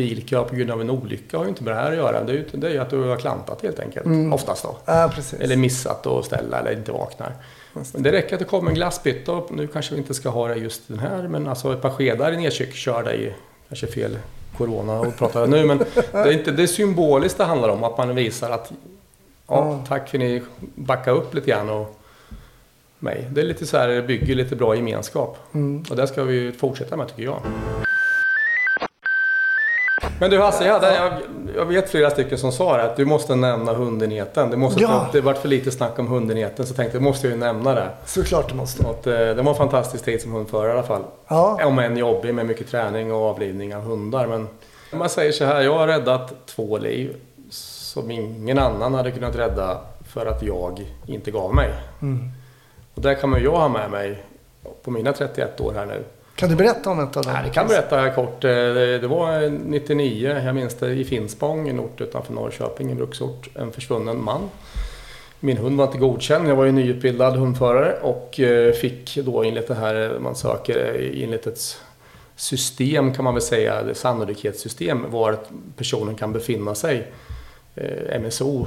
bilkö på grund av en olycka har ju inte med det här att göra. Det är ju, det är ju att du har klantat helt enkelt. Oftast då. Ja. Eller missat att ställa eller inte vaknar. Men det räcker att det kommer en glassbytta och nu kanske vi inte ska ha det just den här men alltså ett par skedar nedkörda i kanske fel corona och pratar nu men det är, inte, det är symboliskt det handlar om att man visar att ja, tack för ni backade upp lite grann och mig. Det är lite så här, det bygger lite bra gemenskap. Och det ska vi fortsätta med tycker jag. Men du Hasse, jag, hade, jag, jag vet flera stycken som sa det, att du måste nämna hundenheten. Det, måste Ja. det varit för lite snack om hundenheten så tänkte jag måste ju nämna det. Såklart du måste. Att, eh, det var en fantastisk tid som hundförare i alla fall. Ja. Om än jobbig med mycket träning och avlivning av hundar. Men man säger så här, jag har räddat två liv som ingen annan hade kunnat rädda för att jag inte gav mig. Mm. Och där kommer jag ha med mig på mina 31 år här nu. Kan du berätta om ett av dem? Nej, det kan jag berätta kort. Eh, det var 99, jag minns det, i Finspång, en ort utanför Norrköping, en bruksort. En försvunnen man. Min hund var inte godkänd. Jag var ju nyutbildad hundförare och eh, fick då enligt det här man söker, eh, enligt ett system kan man väl säga, det sannolikhetssystem var att personen kan befinna sig. MSO.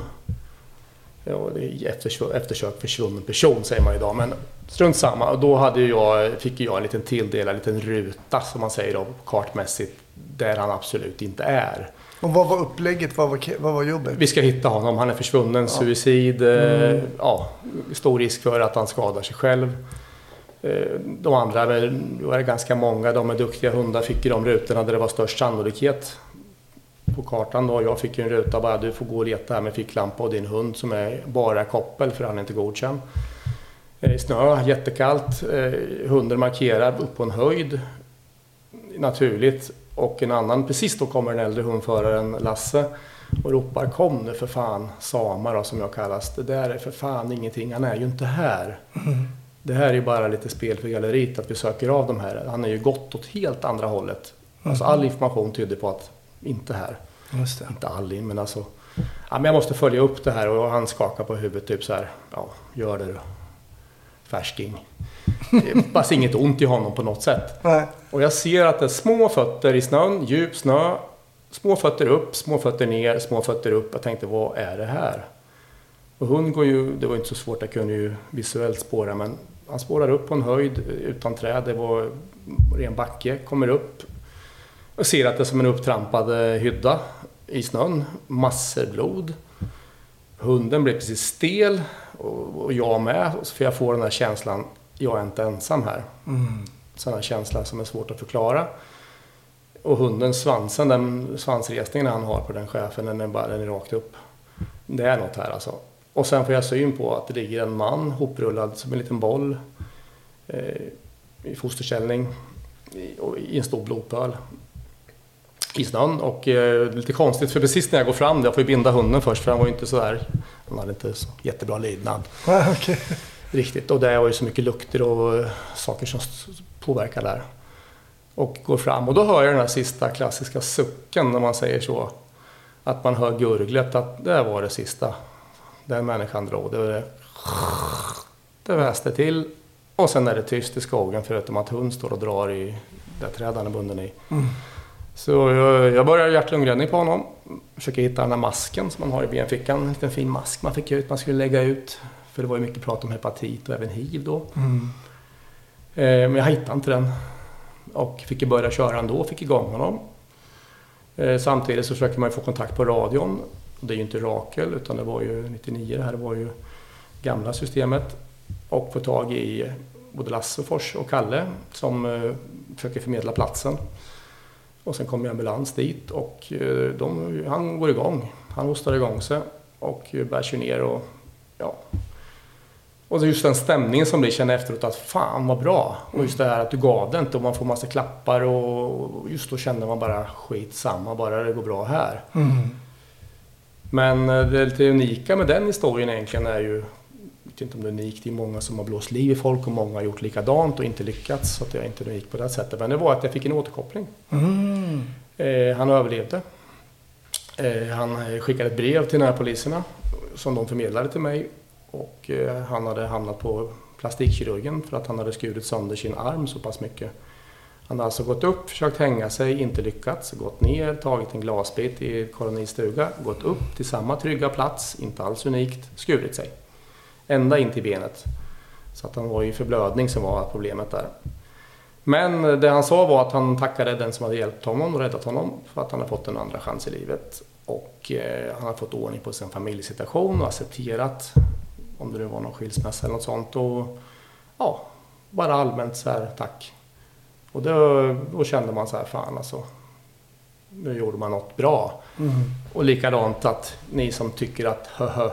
Ja, det är eftersök, eftersök försvunnen person säger man idag, men strunt samma. Och då hade jag, fick jag en liten tilldelad en liten ruta som man säger då kartmässigt där han absolut inte är. Och vad var upplägget? Vad var, vad var jobbet? Vi ska hitta honom, han är försvunnen, suicid, eh, ja, stor risk för att han skadar sig själv. Eh, De andra, det ganska många, de med duktiga hundar fick ju de rutorna där det var störst sannolikhet på kartan då. Jag fick ju en ruta bara, du får gå och leta här med ficklampa och din hund som är bara koppel för han är inte godkänd. Eh, Snö, jättekallt, eh, hunden markerar upp på en höjd naturligt och en annan, precis då kommer den äldre hundföraren Lasse och ropar kom nu för fan, Sama då som jag kallas. Det där är för fan ingenting, han är ju inte här. Det här är ju bara lite spel för galleriet att vi söker av de här. Han är ju gått åt helt andra hållet. Alltså all information tyder på att inte här. Inte all in, men alltså. Ja, men jag måste följa upp det här och han skakar på huvudet typ så här. Ja, gör det du. Färsking. Det Fast inget ont i honom på något sätt. Nej. Och jag ser att det är små fötter i snön, djup snö. Små fötter upp, små fötter ner, små fötter upp. Jag tänkte, vad är det här? Och hund går ju, det var inte så svårt, jag kunde ju visuellt spåra, men han spårar upp på en höjd utan träd. Det var ren backe, kommer upp och ser att det är som en upptrampad eh, hydda i snön. Massor blod. Hunden blir precis stel och, och jag med, för jag får den här känslan, jag är inte ensam här Mm. sån här känsla som är svårt att förklara. Och hundens svansen, den svansresningen han har på den chefen, den är bara den är rakt upp. Det är något här alltså. Och sen får jag syn på att det ligger en man hoprullad som en liten boll eh, i fosterställning i, i en stor blodpöl i snön. Och eh, lite konstigt för precis när jag går fram, jag får ju binda hunden först för han var ju inte så där, han hade inte så jättebra lydnad Ja, [laughs] okej. riktigt. Och det var ju så mycket lukter och eh, saker som påverkar där. Och går fram och då hör jag den här sista klassiska sucken när man säger så. Att man hör gurglet att det var det sista. Den människan drog. Det var det. [laughs] Det väste till. Och sen är det tyst i skogen förutom att hund står och drar i det träd han är bunden i. Så jag, jag börjar hjärt-lungräddning på honom. Försöker hitta den här masken som man har i benfickan. En liten fin mask man fick ut, man skulle lägga ut. För det var ju mycket prat om hepatit och även hiv då. Mm. Eh, men jag hittade inte den. Och fick ju börja köra ändå, fick igång honom. Eh, samtidigt så försöker man ju få kontakt på radion. Det är ju inte Rakel utan det var ju 99, det här var ju gamla systemet. Och få tag i både Lasse Fors och Kalle som eh, försöker förmedla platsen. Och sen kommer ambulans dit och eh, de, han går igång. Han hostar igång sig och eh, bär sig ner och ja. Och just den stämningen som blir, känner efteråt att fan vad bra. Och just det här att du gav det inte och man får massa klappar och just då känner man bara skitsamma, bara det går bra här. Mm. Men eh, det lite unika med den historien egentligen är ju, vet inte om det är unikt, det är många som har blåst liv i folk och många har gjort likadant och inte lyckats. Så att jag är inte unik på det sättet. Men det var att jag fick en återkoppling. Mm. Eh, han överlevde. Eh, han skickade ett brev till de här poliserna som de förmedlade till mig. Och eh, han hade hamnat på plastikkirurgen för att han hade skurit sönder sin arm så pass mycket. Han hade alltså gått upp, försökt hänga sig, inte lyckats, gått ner, tagit en glasbit i kolonistuga, gått upp till samma trygga plats, inte alls unikt, skurit sig. Ända in till benet. Så att han var i förblödning som var problemet där. Men det han sa var att han tackade den som hade hjälpt honom och räddat honom för att han har fått en andra chans i livet. Och eh, han har fått ordning på sin familjesituation och accepterat om det nu var någon skilsmässa eller något sånt. Och ja, bara allmänt så här tack. Och då, då kände man så här, fan alltså. nu gjorde man något bra. Och likadant att ni som tycker att höhö,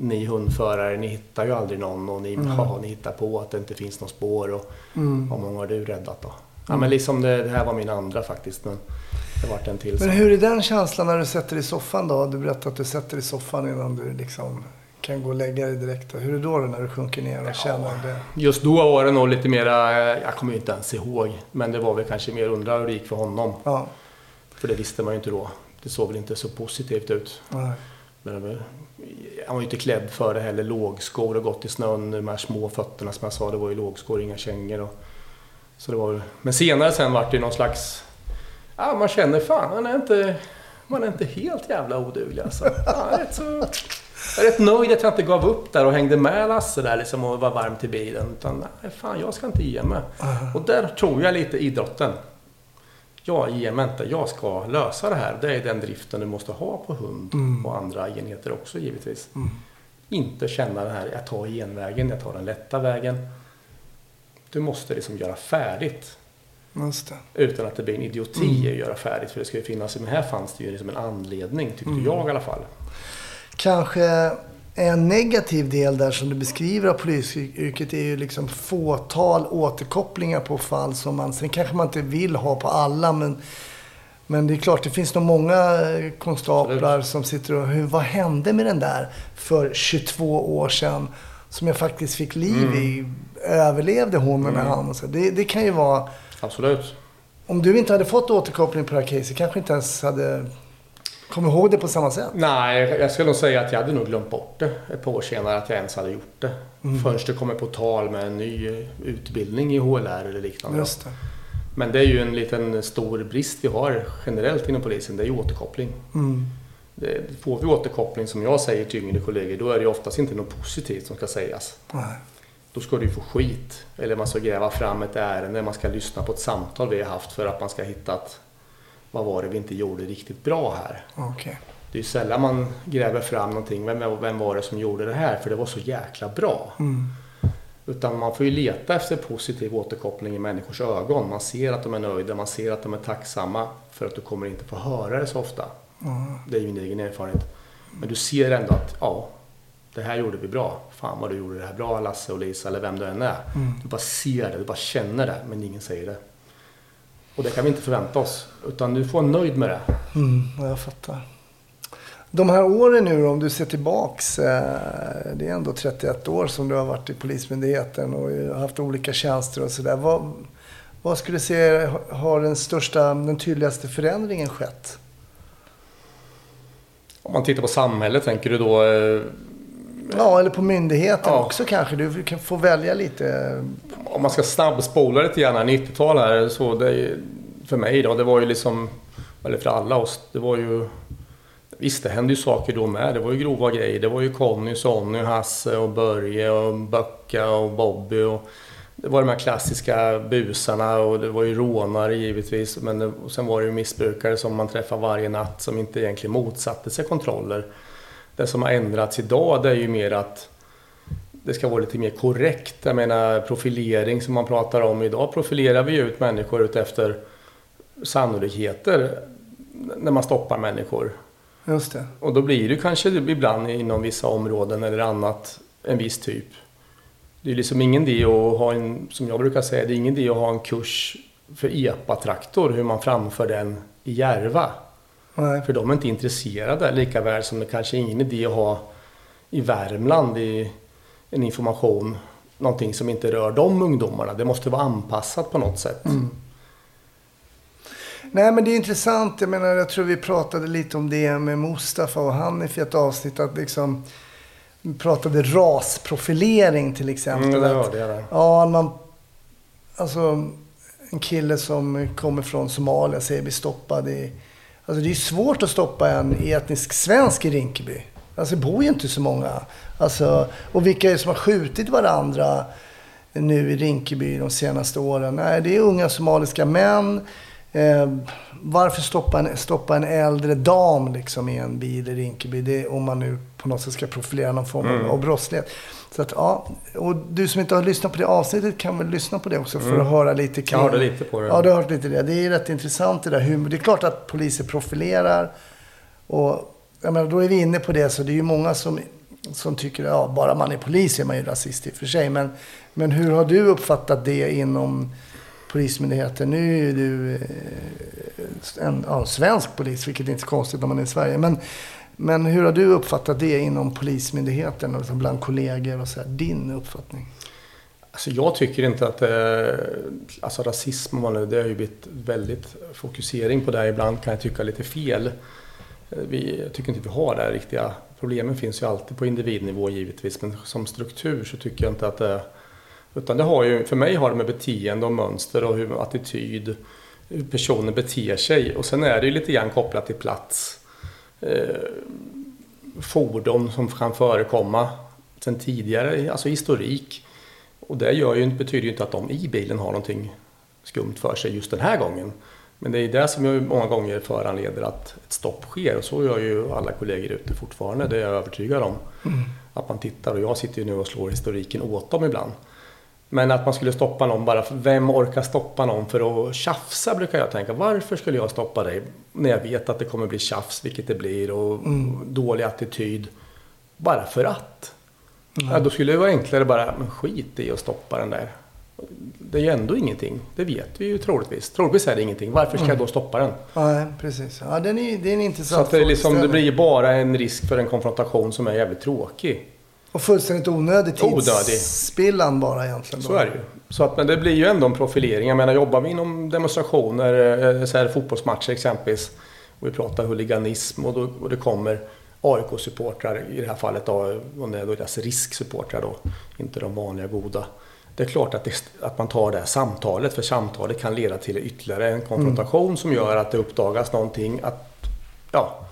ni hundförare, ni hittar ju aldrig någon och ni, haha, ni hittar på att det inte finns något spår och Mm. hur många har du räddat då? Ja men liksom det, det här var min andra faktiskt men det vart en till Men hur är den känslan när du sätter dig i soffan då? Du berättade att du sätter dig i soffan innan du liksom kan gå och lägga dig direkt. Hur är det då, då när du sjunker ner och känner det? Just då var det nog lite mera, jag kommer ju inte ens ihåg, men det var väl kanske mer undra hur det gick för honom. Ja, För det visste man ju inte då. Det såg väl inte så positivt ut. nej. Men han var ju inte klädd för det heller. Lågskor och gått i snön. De här små fötterna som jag sa, det var ju lågskor, inga kängor. Och, så det var, ju- men senare sen vart det någon slags... Ja, man känner fan, han är inte, man är inte helt jävla oduglig alltså. Är rätt så, jag är rätt nöjd att jag inte gav upp där och hängde med Lasse där liksom och var varm till bilen. Utan nej, fan, jag ska inte ge mig. Och där tror jag lite idrotten. Jag mig inte, jag ska lösa det här. Det är den driften du måste ha på hund och andra enheter också givetvis. Inte känna det här, jag tar genvägen, jag tar den lätta vägen. Du måste liksom göra färdigt. Utan att det blir en idioti att göra färdigt. För det ska ju finnas, men här fanns det ju liksom en anledning, tyckte jag i alla fall. Kanske en negativ del där som du beskriver av polisyrket är ju liksom fåtal återkopplingar på fall som man, sen kanske man inte vill ha på alla men men det är klart, det finns nog många konstaplar som sitter och, hur, vad hände med den där för 22 år sedan? Som jag faktiskt fick liv i. Överlevde hon eller han? Och så. Det, det kan ju vara, Absolut. om du inte hade fått återkoppling på det här caset, kanske inte ens hade kommit ihåg det på samma sätt. Nej, jag skulle nog säga att jag hade nog glömt bort det ett par år senare att jag ens hade gjort det. Förrän det kommer på tal med en ny eh, utbildning i HLR eller liknande. Det. Men det är ju en liten stor brist vi har generellt inom polisen, det är ju återkoppling. Mm. Det, får vi återkoppling som jag säger till yngre kollegor, då är det oftast inte något positivt som ska sägas. Nej. Då ska du ju få skit. Eller man ska gräva fram ett ärende, man ska lyssna på ett samtal vi har haft för att man ska hitta att vad var det vi inte gjorde riktigt bra här? Okej. Det är sällan man gräver fram någonting. Vem, vem var det som gjorde det här? För det var så jäkla bra. Mm. Utan man får ju leta efter positiv återkoppling i människors ögon. Man ser att de är nöjda, man ser att de är tacksamma. För att du kommer inte få höra det så ofta. Det är ju min egen erfarenhet. Men du ser ändå att ja, det här gjorde vi bra. Fan vad du gjorde det här bra Lasse och Lisa eller vem du än är. Du bara ser det, du bara känner det, men ingen säger det. Och det kan vi inte förvänta oss. Utan du får vara nöjd med det. Mm, ja, jag fattar. De här åren nu om du ser tillbaks. Eh, det är ändå 31 år som du har varit i Polismyndigheten och haft olika tjänster och sådär. Vad, vad skulle du säga har den största, den tydligaste förändringen skett? Om man tittar på samhället, tänker du då? Ja, eller på myndigheten Ja. också kanske. Du kan få välja lite. Om man ska snabbspola lite grann, här, 90-tal här, så det, för mig då, det var ju liksom, eller för alla oss, det var ju Visst, det hände ju saker då med. Det var ju grova grejer. Det var ju Conny, Sonny, Hasse och Börje och Böcka och Bobby. Och det var de här klassiska busarna och det var ju rånare givetvis. Men det, sen var det ju missbrukare som man träffar varje natt som inte egentligen motsatte sig kontroller. Det som har ändrats idag det är ju mer att det ska vara lite mer korrekt. Jag menar profilering som man pratar om. Idag profilerar vi ut människor utefter sannolikheter när man stoppar människor. Just det. Och då blir det kanske ibland inom vissa områden eller annat en viss typ. Det är liksom ingen idé att ha en, som jag brukar säga, det är ingen idé att ha en kurs för EPA-traktor, hur man framför den i Järva. Nej. För de är inte intresserade, lika väl som det kanske är ingen idé att ha i Värmland i en information, någonting som inte rör de ungdomarna. Det måste vara anpassat på något sätt. Nej men det är intressant. Jag menar jag tror vi pratade lite om det med Mustafa och Hanif i ett avsnitt. Att liksom, vi pratade rasprofilering till exempel. Mm, det att, hörde jag där. Ja, man, alltså en kille som kommer från Somalia säger bli stoppad i... Alltså det är svårt att stoppa en etnisk svensk i Rinkeby. Alltså det bor ju inte så många. Alltså, och vilka är det som har skjutit varandra nu i Rinkeby de senaste åren? Nej, det är unga somaliska män. Eh, varför stoppa en, stoppa en äldre dam liksom i en bil i Rinkeby? Det, om man nu på något sätt ska profilera någon form av, Mm. brottslighet. Så att, ja, och du som inte har lyssnat på det avsnittet kan väl lyssna på det också för Mm. att höra lite kring... Jag hörde lite på det. Ja, du har hört lite det. Det är rätt intressant det där hur, Det är klart att poliser profilerar. Och jag menar, då är vi inne på det. Så det är ju många som, som tycker att ja, bara man är polis är man ju rasist i och för sig. Men, men hur har du uppfattat det inom Polismyndigheten? Nu är du eh, en ja, svensk polis, vilket är inte är konstigt när man är i Sverige. Men, men hur har du uppfattat det inom Polismyndigheten, alltså bland kollegor och så här, Din uppfattning? Alltså jag tycker inte att eh, alltså rasism, nu, det har ju blivit väldigt fokusering på det. Ibland kan jag tycka lite fel. Eh, vi, jag tycker inte vi har det här riktiga. Problemen finns ju alltid på individnivå givetvis, men som struktur så tycker jag inte att det... Utan det har ju, för mig har det med beteende och mönster och hur attityd, hur personer beter sig. Och sen är det ju lite grann kopplat till plats. Eh, fordon som kan förekomma sen tidigare, alltså historik. Och det gör ju, betyder ju inte att de i bilen har någonting skumt för sig just den här gången. Men det är det som ju många gånger föranleder att ett stopp sker. Och så gör ju alla kollegor ute fortfarande, det är jag övertygad om. Att man tittar och jag sitter ju nu och slår historiken åt dem ibland. Men att man skulle stoppa någon bara vem orkar stoppa någon för att tjafsa brukar jag tänka. Varför skulle jag stoppa dig när jag vet att det kommer bli tjafs, vilket det blir, och dålig attityd. Bara för att. Ja, då skulle det vara enklare bara, men skit i att stoppa den där. Det är ju ändå ingenting. Det vet vi ju troligtvis. Troligtvis är det ingenting. Varför ska jag då stoppa den? Nej, precis. Ja, den är, det är en Så intressant att det, liksom, det blir bara en risk för en konfrontation som är jävligt tråkig. Och fullständigt onödig tidsspillan bara egentligen. Då. Så är det ju. Så att, men det blir ju ändå en profilering. Jag menar, jobbar vi inom demonstrationer, eh, så här, fotbollsmatcher exempelvis, och vi pratar huliganism och, då, och det kommer AIK-supportrar, i det här fallet då, och det är deras risksupportrar då, inte de vanliga goda. Det är klart att, det, att man tar det här samtalet, för samtalet kan leda till ytterligare en konfrontation som gör att det uppdagas någonting. Att, ja,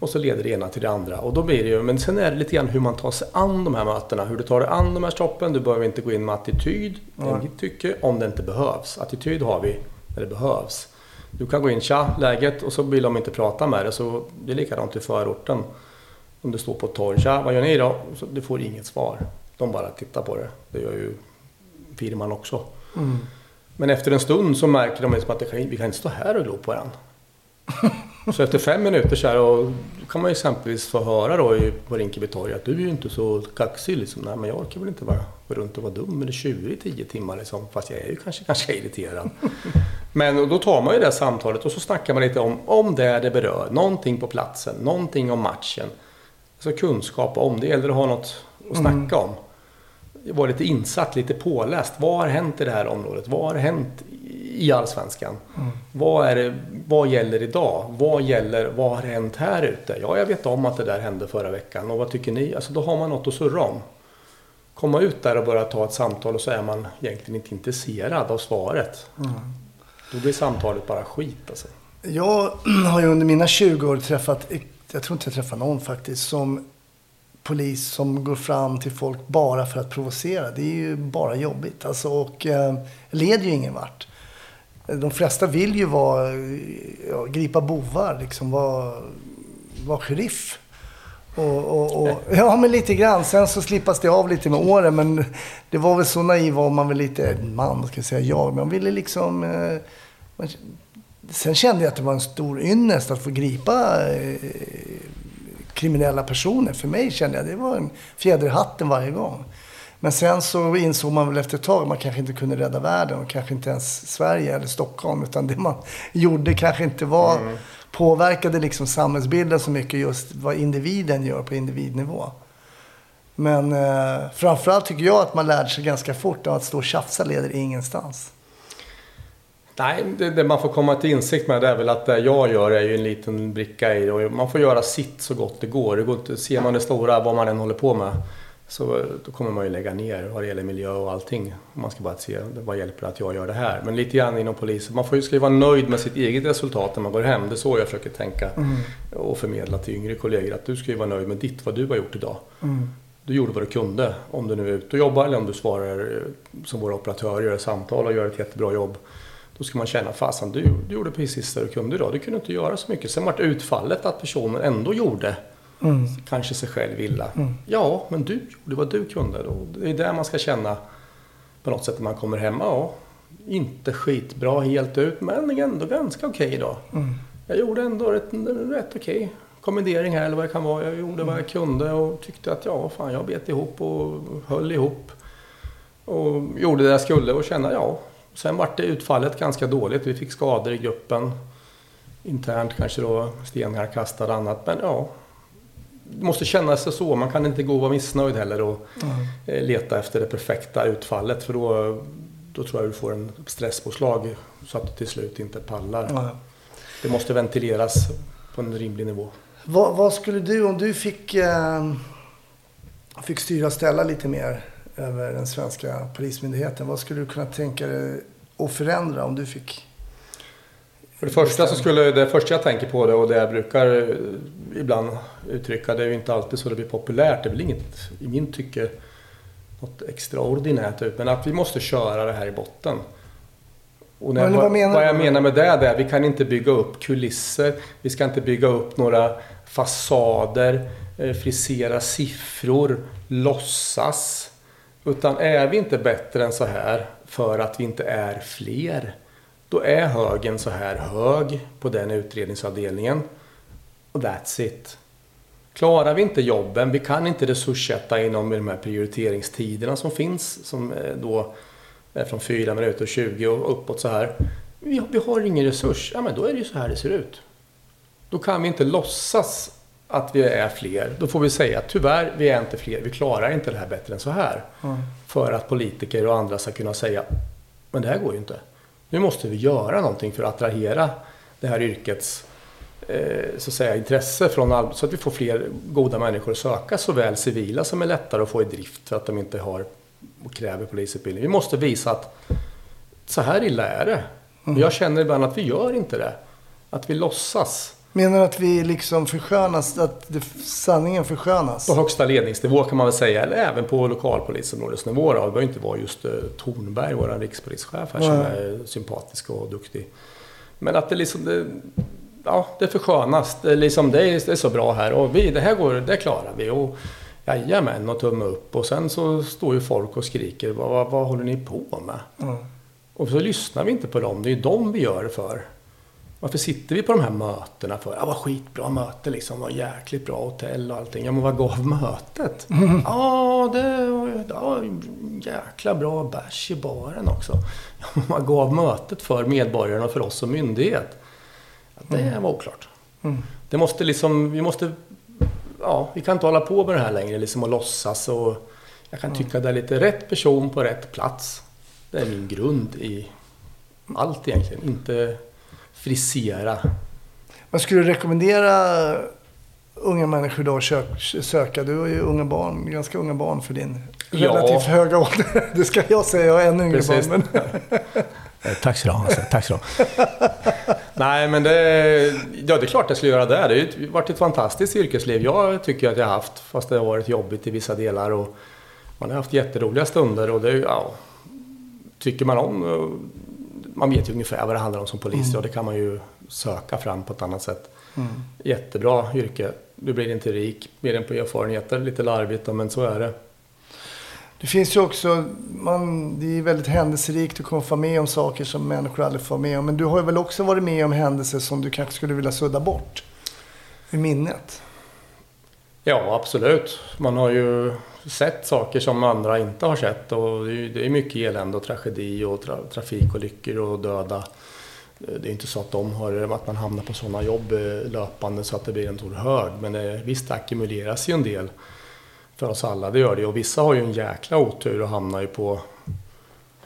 och så leder det ena till det andra. Och då blir det ju, men sen är det lite grann hur man tar sig an de här mötena. Hur du tar dig an de här stoppen. Du behöver inte gå in med attityd, i mitt tycke, om det inte behövs. Attityd har vi när det behövs. Du kan gå in, tja, läget, och så vill de inte prata med dig. Så det är likadant i förorten. Om du står på ett torg, tja, vad gör ni då? Så du får inget svar. De bara tittar på det. Det gör ju firman också. Mm. Men efter en stund så märker de liksom att det kan, vi kan inte stå här och glo på varandra. [laughs] Så efter fem minuter så här, och då kan man ju exempelvis få höra då i- på Rinkeby torg att du är ju inte så kaxig liksom. Nej men jag orkar väl inte vara, runt och vara dum eller tjurig i tio timmar liksom. Fast jag är ju kanske [laughs] ganska irriterad. Men då tar man ju det samtalet och så snackar man lite om, om det det berör. Någonting på platsen, någonting om matchen. Alltså kunskap om det, gäller att ha något att snacka om. Vara lite insatt, lite påläst. Vad har hänt i det här området? Vad har hänt i Allsvenskan? Vad, är det, vad gäller idag? Vad gäller, vad har hänt här ute? Ja, jag vet om att det där hände förra veckan. Och vad tycker ni? Alltså då har man något att surra om. Komma ut där och börja ta ett samtal och så är man egentligen inte intresserad av svaret. Då blir samtalet bara skit alltså. Jag [clears throat] har ju under mina 20 år träffat, jag tror inte jag träffat någon faktiskt, som polis som går fram till folk bara för att provocera. Det är ju bara jobbigt. Alltså, och eh, leder ju ingen vart. De flesta vill ju vara, ja, gripa bovar, liksom vara, vara sheriff. Och, och, och, [laughs] ja, men lite grann. Sen så slippas det av lite med åren. Men det var väl så naiv var man väl lite, man ska jag säga jag, men man ville liksom... Eh, man, sen kände jag att det var en stor ynnest att få gripa eh, kriminella personer. För mig kände jag det var en fjäder i hatten varje gång. Men sen så insåg man väl efter ett tag att man kanske inte kunde rädda världen och kanske inte ens Sverige eller Stockholm. Utan det man [laughs] gjorde kanske inte var, påverkade liksom samhällsbilden så mycket just vad individen gör på individnivå. Men eh, framförallt tycker jag att man lärde sig ganska fort att stå och tjafsa leder ingenstans. Nej, det, det man får komma till insikt med det är väl att det jag gör är ju en liten bricka i det. Och man får göra sitt så gott det går. det går inte, ser man det stora, vad man än håller på med, så då kommer man ju lägga ner vad det gäller miljö och allting. Man ska bara se vad hjälper att jag gör det här. Men lite grann inom polisen. Man får ju ska ju vara nöjd med sitt eget resultat när man går hem. Det är så jag försöker tänka och förmedla till yngre kollegor. Att du ska ju vara nöjd med ditt, vad du har gjort idag. Du gjorde vad du kunde. Om du nu är ute och jobbar eller om du svarar eh, som våra operatörer, gör samtal och gör ett jättebra jobb. Då ska man känna, fasen du, du gjorde precis det du kunde idag. Du kunde inte göra så mycket. Sen vart utfallet att personen ändå gjorde Mm. kanske sig själv illa. Ja, men du gjorde vad du kunde. Då. Det är där man ska känna på något sätt när man kommer hem. Ja, inte skitbra helt ut, men ändå ganska okej idag. Mm. Jag gjorde ändå rätt, rätt okej kommendering här eller vad det kan vara. Jag gjorde vad jag kunde och tyckte att ja, fan jag bet ihop och höll ihop. Och gjorde det jag skulle och kände ja. Sen vart det utfallet ganska dåligt. Vi fick skador i gruppen. Internt kanske då stenar kastade annat. Men ja, måste kännas så. Man kan inte gå och vara missnöjd heller och eh, leta efter det perfekta utfallet. För då, då tror jag du får en stresspåslag så att du till slut inte pallar. Ja. Det måste ventileras på en rimlig nivå. Vad, vad skulle du, om du fick, eh, fick styra och ställa lite mer över den svenska polismyndigheten. Vad skulle du kunna tänka dig att förändra om du fick? För det första så skulle det första jag tänker på det och det jag brukar eh, ibland uttrycka, det är ju inte alltid så det blir populärt. Det är väl inget, i min tycke, något extraordinärt ut. Men att vi måste köra det här i botten. Och när, vad menar vad jag menar med det är att vi kan inte bygga upp kulisser. Vi ska inte bygga upp några fasader, eh, frisera siffror, låtsas. Utan är vi inte bättre än så här för att vi inte är fler. Då är högen så här hög på den utredningsavdelningen. Och that's it. Klarar vi inte jobben, vi kan inte resurssätta inom de här prioriteringstiderna som finns. Som eh, då är från 4 minuter och 20 och uppåt så här. Vi, vi har ingen resurs. Ja men då är det ju så här det ser ut. Då kan vi inte låtsas att vi är fler. Då får vi säga att tyvärr, vi är inte fler. Vi klarar inte det här bättre än så här. För att politiker och andra ska kunna säga, men det här går ju inte. Nu måste vi göra någonting för att attrahera det här yrkets eh, så att säga, intresse från så att vi får fler goda människor att söka, såväl civila som är lättare att få i drift för att de inte har och kräver polisutbildning. Vi måste visa att så här illa är det. Och jag känner ibland att vi gör inte det. Att vi låtsas. Menar du att vi liksom förskönas, att det, sanningen förskönas? På högsta ledningsnivå kan man väl säga, eller även på lokalpolisområdesnivå. Då. Det behöver inte vara just eh, Tornberg, vår rikspolischef här, som är sympatisk och duktig. Men att det liksom, det, ja, det förskönas. Det liksom, det, är, det är så bra här och vi, det här går, det klarar vi. Och, Jajamän, och tumme upp. Och sen så står ju folk och skriker, vad, vad, vad håller ni på med? Ja. Och så lyssnar vi inte på dem. Det är ju dem vi gör det för. Varför sitter vi på de här mötena för? Ja, vad skitbra möte liksom. Vad jäkligt bra hotell och allting. Ja, men vad gav mötet? Ja, det var ja, jäkla bra bärs i baren också. [laughs] Ja, men vad gav mötet för medborgarna och för oss som myndighet? Ja, det var oklart. Mm. Det måste liksom, vi måste, ja, vi kan inte hålla på med det här längre liksom och låtsas och jag kan tycka det är lite rätt person på rätt plats. Det är min grund i allt egentligen. Inte frisera. Vad skulle du rekommendera unga människor då att sök, söka? Du har ju unga barn, ganska unga barn för din Ja. relativt höga ålder. [laughs] Det ska jag säga, jag har ännu yngre barn. Men... [laughs] Eh, Tack så du ha. Alltså. Tack så du Nej, men det, ja, det är klart jag skulle göra det. Det har ju varit ett fantastiskt yrkesliv. Jag tycker att jag har haft, fast det har varit jobbigt i vissa delar. Och man har haft jätteroliga stunder och det, ja, tycker man om... Man vet ju ungefär vad det handlar om som polis och det kan man ju söka fram på ett annat sätt. Jättebra yrke. Du blir inte rik mer än på erfarenheter. Lite larvigt, men så är det. Det finns ju också, man, det är väldigt händelserikt. Du kommer få med om saker som människor aldrig får med om. Men du har ju väl också varit med om händelser som du kanske skulle vilja sudda bort ur minnet? Ja, absolut. Man har ju sett saker som andra inte har sett och det är, mycket elände och tragedi och tra trafikolyckor och döda. Det är inte så att de har, att man hamnar på sådana jobb eh, löpande så att det blir en stor hög. Men det, visst, det ackumuleras ju en del för oss alla, det gör det. Och vissa har ju en jäkla otur och hamnar ju på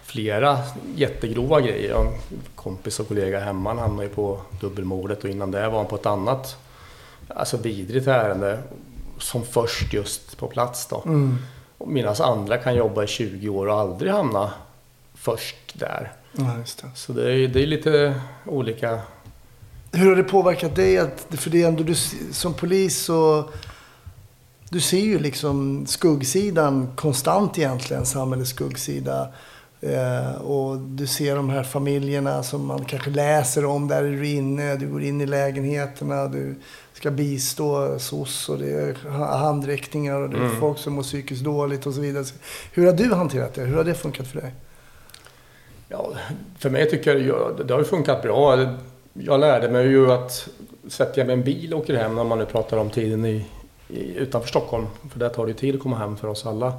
flera jättegrova grejer. En kompis och kollega hemma han hamnade ju på dubbelmordet och innan det var han på ett annat alltså vidrigt ärende som först just på plats då. Mm. Medan andra kan jobba i 20 år och aldrig hamna först där. Ja, det. Så det är, det är lite olika. Hur har det påverkat dig? Att, för det är ändå du som polis så... Du ser ju liksom skuggsidan konstant egentligen, samhällets skuggsida. Eh, och du ser de här familjerna som man kanske läser om. Där är du inne, du går in i lägenheterna, du ska bistå SOS och det är ha- handräckningar och det är folk som mår psykiskt dåligt och så vidare. Hur har du hanterat det? Hur har det funkat för dig? Ja, för mig tycker jag ja, det har funkat bra. Jag lärde mig ju att sätter jag mig i en bil och åker hem, när man nu pratar om tiden i, i, utanför Stockholm, för där tar det ju tid att komma hem för oss alla.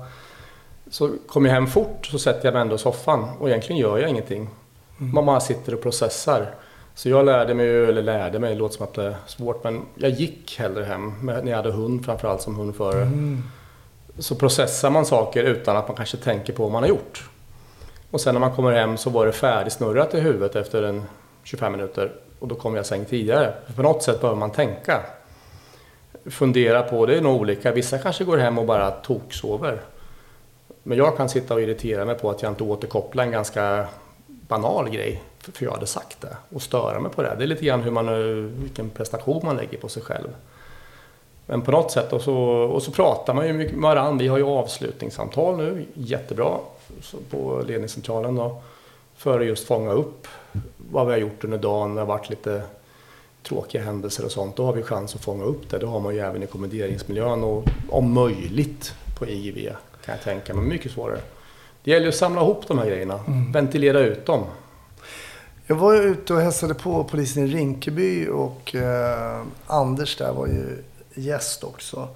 Så kommer jag hem fort så sätter jag mig ändå i soffan och egentligen gör jag ingenting. Man bara sitter och processar. Så jag lärde mig, eller lärde mig, det låter som att det är svårt, men jag gick hellre hem med, när jag hade hund framförallt som hundförare. Så processar man saker utan att man kanske tänker på vad man har gjort. Och sen när man kommer hem så var det färdigsnurrat i huvudet efter en 25 minuter. Och då kom jag säng tidigare. För på något sätt behöver man tänka. Fundera på, det är nog olika. Vissa kanske går hem och bara toksover. Men jag kan sitta och irritera mig på att jag inte återkopplar en ganska banal grej. För jag hade sagt det. Och störa mig på det. Det är lite grann hur man, vilken prestation man lägger på sig själv. Men på något sätt, och så, och så pratar man ju mycket med varandra. Vi har ju avslutningssamtal nu, jättebra, på ledningscentralen då. För att just fånga upp vad vi har gjort under dagen. Det har varit lite tråkiga händelser och sånt. Då har vi chans att fånga upp det. Det har man ju även i kommenderingsmiljön och om möjligt på IGV kan jag tänka mig. Mycket svårare. Det gäller att samla ihop de här grejerna, ventilera ut dem. Jag var ju ute och hälsade på polisen i Rinkeby och eh, Anders där var ju gäst också.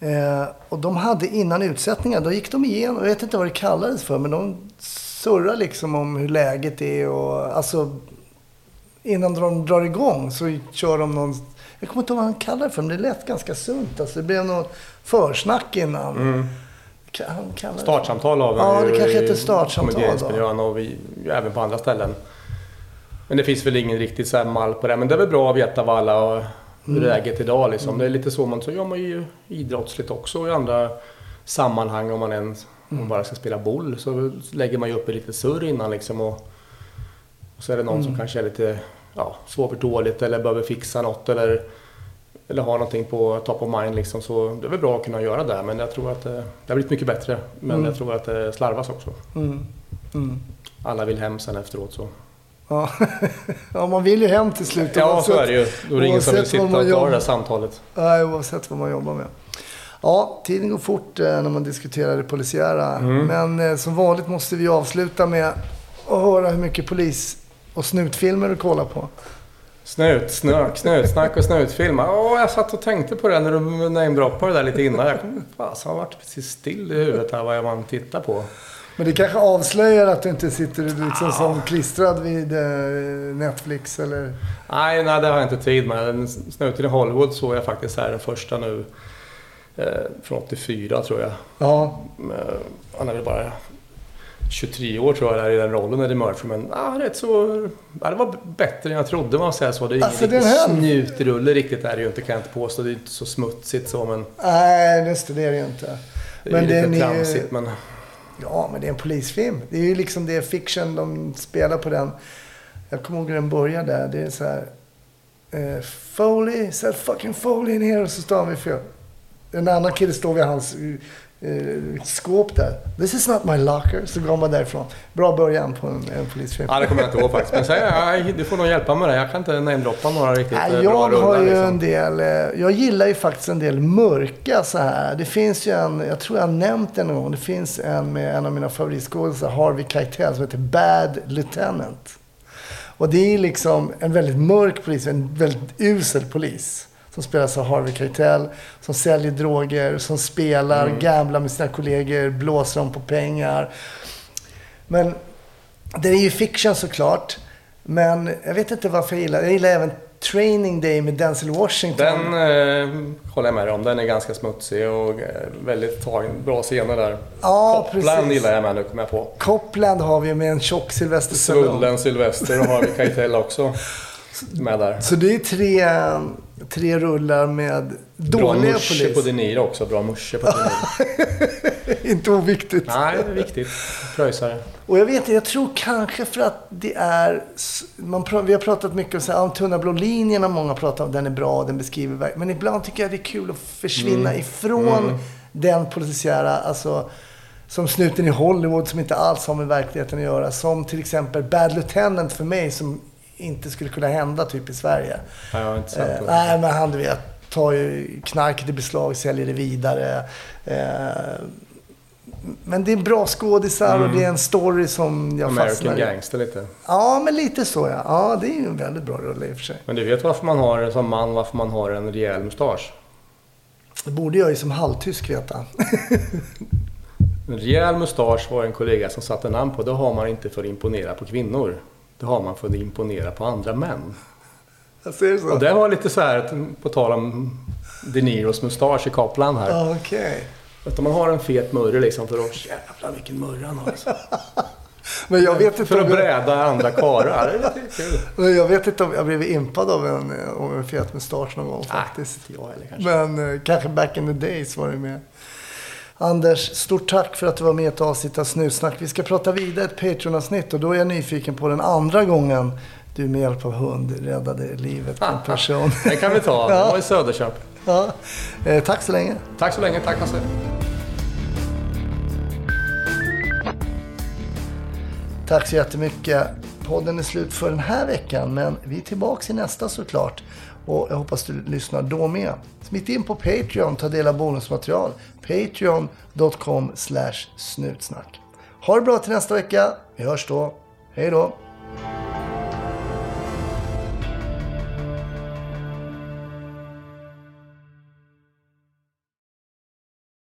Eh, och de hade innan utsättningen, då gick de igenom, jag vet inte vad det kallades för, men de surrar liksom om hur läget är och alltså innan de drar igång så kör de någon, jag kommer inte ihåg vad han kallar det för, men det lät ganska sunt. Alltså det blev något försnack innan. Ka- Han kallar Startsamtal har vi Ja, det kanske heter startsamtal då. och vi, även på andra ställen. Men det finns väl ingen riktigt så mall på det. Men det är väl bra att veta vad alla har hur Mm. läget idag liksom. Det är lite så man, så gör man ju idrottsligt också och i andra sammanhang om man ens om man bara ska spela boll så lägger man ju upp ett litet surr innan liksom och, och så är det någon Mm. som kanske är lite ja, sover dåligt eller behöver fixa något eller eller har någonting på top of mind liksom, så det är väl bra att kunna göra det. Men jag tror att det, det har blivit mycket bättre. Men Mm. jag tror att det slarvas också. Mm. Mm. Alla vill hem sen efteråt så. Ja. [laughs] ja, man vill ju hem till slut. Ja, så är det ju. Då är det ingen som vill sitta och ta det där samtalet. Nej, oavsett vad man jobbar med. Ja, tiden går fort eh, när man diskuterar det polisiära. Mm. Men eh, som vanligt måste vi avsluta med att höra hur mycket polis och snutfilmer du kollar på. Snut, snök, snutsnack och snutfilm. Åh, jag satt och tänkte på det när du namedroppade det där lite innan. Jag kom, fasen, har varit precis still i huvudet här vad man tittar på. Men det kanske avslöjar att du inte sitter liksom som klistrad vid eh, Netflix eller... Nej, nej, det har jag inte tid med. Snuten i Hollywood såg jag faktiskt här den första nu. Eh, från 84 tror jag. Ja, Han är väl bara 23 år tror jag där i den rollen Eddie Murphy. Men ah, rätt så... Ja, det var bättre än jag trodde man säga så. Det är ingen Alltså, den här- snutrulle riktigt är det ju inte kan jag inte påstå. Det är inte så smutsigt så men... nej just det, det är det ju inte. Det är Men ju det är lite tramsigt men... Ja, men det är en polisfilm. Det är ju liksom det är fiction de spelar på den. Jag kommer ihåg hur den började. Det är så här... Eh, Foley, set fucking Foley in here. Och så står han vid fel. En annan kille står vid hans eh, skåp där. This is not my locker. Så går man därifrån. Bra början på en, en polisfilm. Ja, det kommer jag inte ihåg faktiskt. Men säg, ja, du får nog hjälpa mig där. Jag kan inte namedroppa några riktigt Nej, eh, bra jag har rullar. ju Liksom. en del, eh, jag gillar ju faktiskt en del mörka så här. Det finns ju en, jag tror jag har nämnt den någon gång. Det finns en med en av mina favoritskådisar, Harvey Keitel, som heter Bad Lieutenant. Och det är liksom en väldigt mörk polis, en väldigt usel polis. Som spelas av Harvey Keitel, som säljer droger, som spelar, gamblar med sina kollegor, blåser dem på pengar. Men det är ju fiction såklart. Men jag vet inte varför jag gillar Jag gillar även Training Day med Denzel Washington. Den eh, håller jag med om. Den är ganska smutsig och eh, väldigt tagen. Bra scener där. Ja, Copland precis. gillar jag med nu, kommer jag på. Copland har vi med en tjock Sylvester Stallone. Svullen Sylvester och Harvey Keitel också. [laughs] Med där. Så det är tre, tre rullar med Bra dåliga musche på polis. De Niro också. Bra musche på De Niro. [laughs] inte oviktigt. Nej, det är viktigt. Pröjsare. Och jag vet inte, jag tror kanske för att det är... Man, vi har pratat mycket om så här, tunna blå linjen har många pratat om. Den är bra, den beskriver verk- Men ibland tycker jag det är kul att försvinna Mm. ifrån den polisiära, alltså som snuten i Hollywood som inte alls har med verkligheten att göra. Som till exempel Bad Lieutenant för mig som inte skulle kunna hända typ i Sverige. Ja, sett Eh, nej, men han du vet, tar ju knarket i beslag, säljer det vidare. Eh, men det är bra skådisar och det är en story som jag fastnar Mm. American i. Gangster lite. Ja, men lite så ja. Ja, det är ju en väldigt bra rulle i och för sig. Men du vet varför man har, som man, varför man har en rejäl mustasch? Det borde jag ju som halvtysk veta. [laughs] En rejäl mustasch var en kollega som satte namn på. Det har man inte för att imponera på kvinnor. Det har man för att imponera på andra män. Jag ser så? Och det var lite så här, på tal om De Niros mustasch i Kaplan här. Okej. Att om man har en fet murre liksom för att jävlar vilken murre han har. Alltså. [laughs] Men jag vet inte För att jag, bräda andra karlar. [laughs] Men jag vet inte om jag blivit impad av en, av en fet mustasch någon gång faktiskt. Nej, inte jag heller kanske. Men eh, kanske back in the days var det med. Anders, stort tack för att du var med i ett avsnitt av Snutsnack. Vi ska prata vidare ett Patreon-avsnitt och då är jag nyfiken på den andra gången du med hjälp av hund räddade livet på en [laughs] person. Den kan vi ta. [laughs] Det var i Söderköp. ja. eh, tack så länge. Tack så länge. Tack Hasse. Tack så jättemycket. Podden är slut för den här veckan, men vi är tillbaka i nästa såklart. Och jag hoppas du lyssnar då med. Smitt in på Patreon, ta del av bonusmaterial. Patreon.com snutsnack. Ha det bra till nästa vecka. Vi hörs då. Hej då.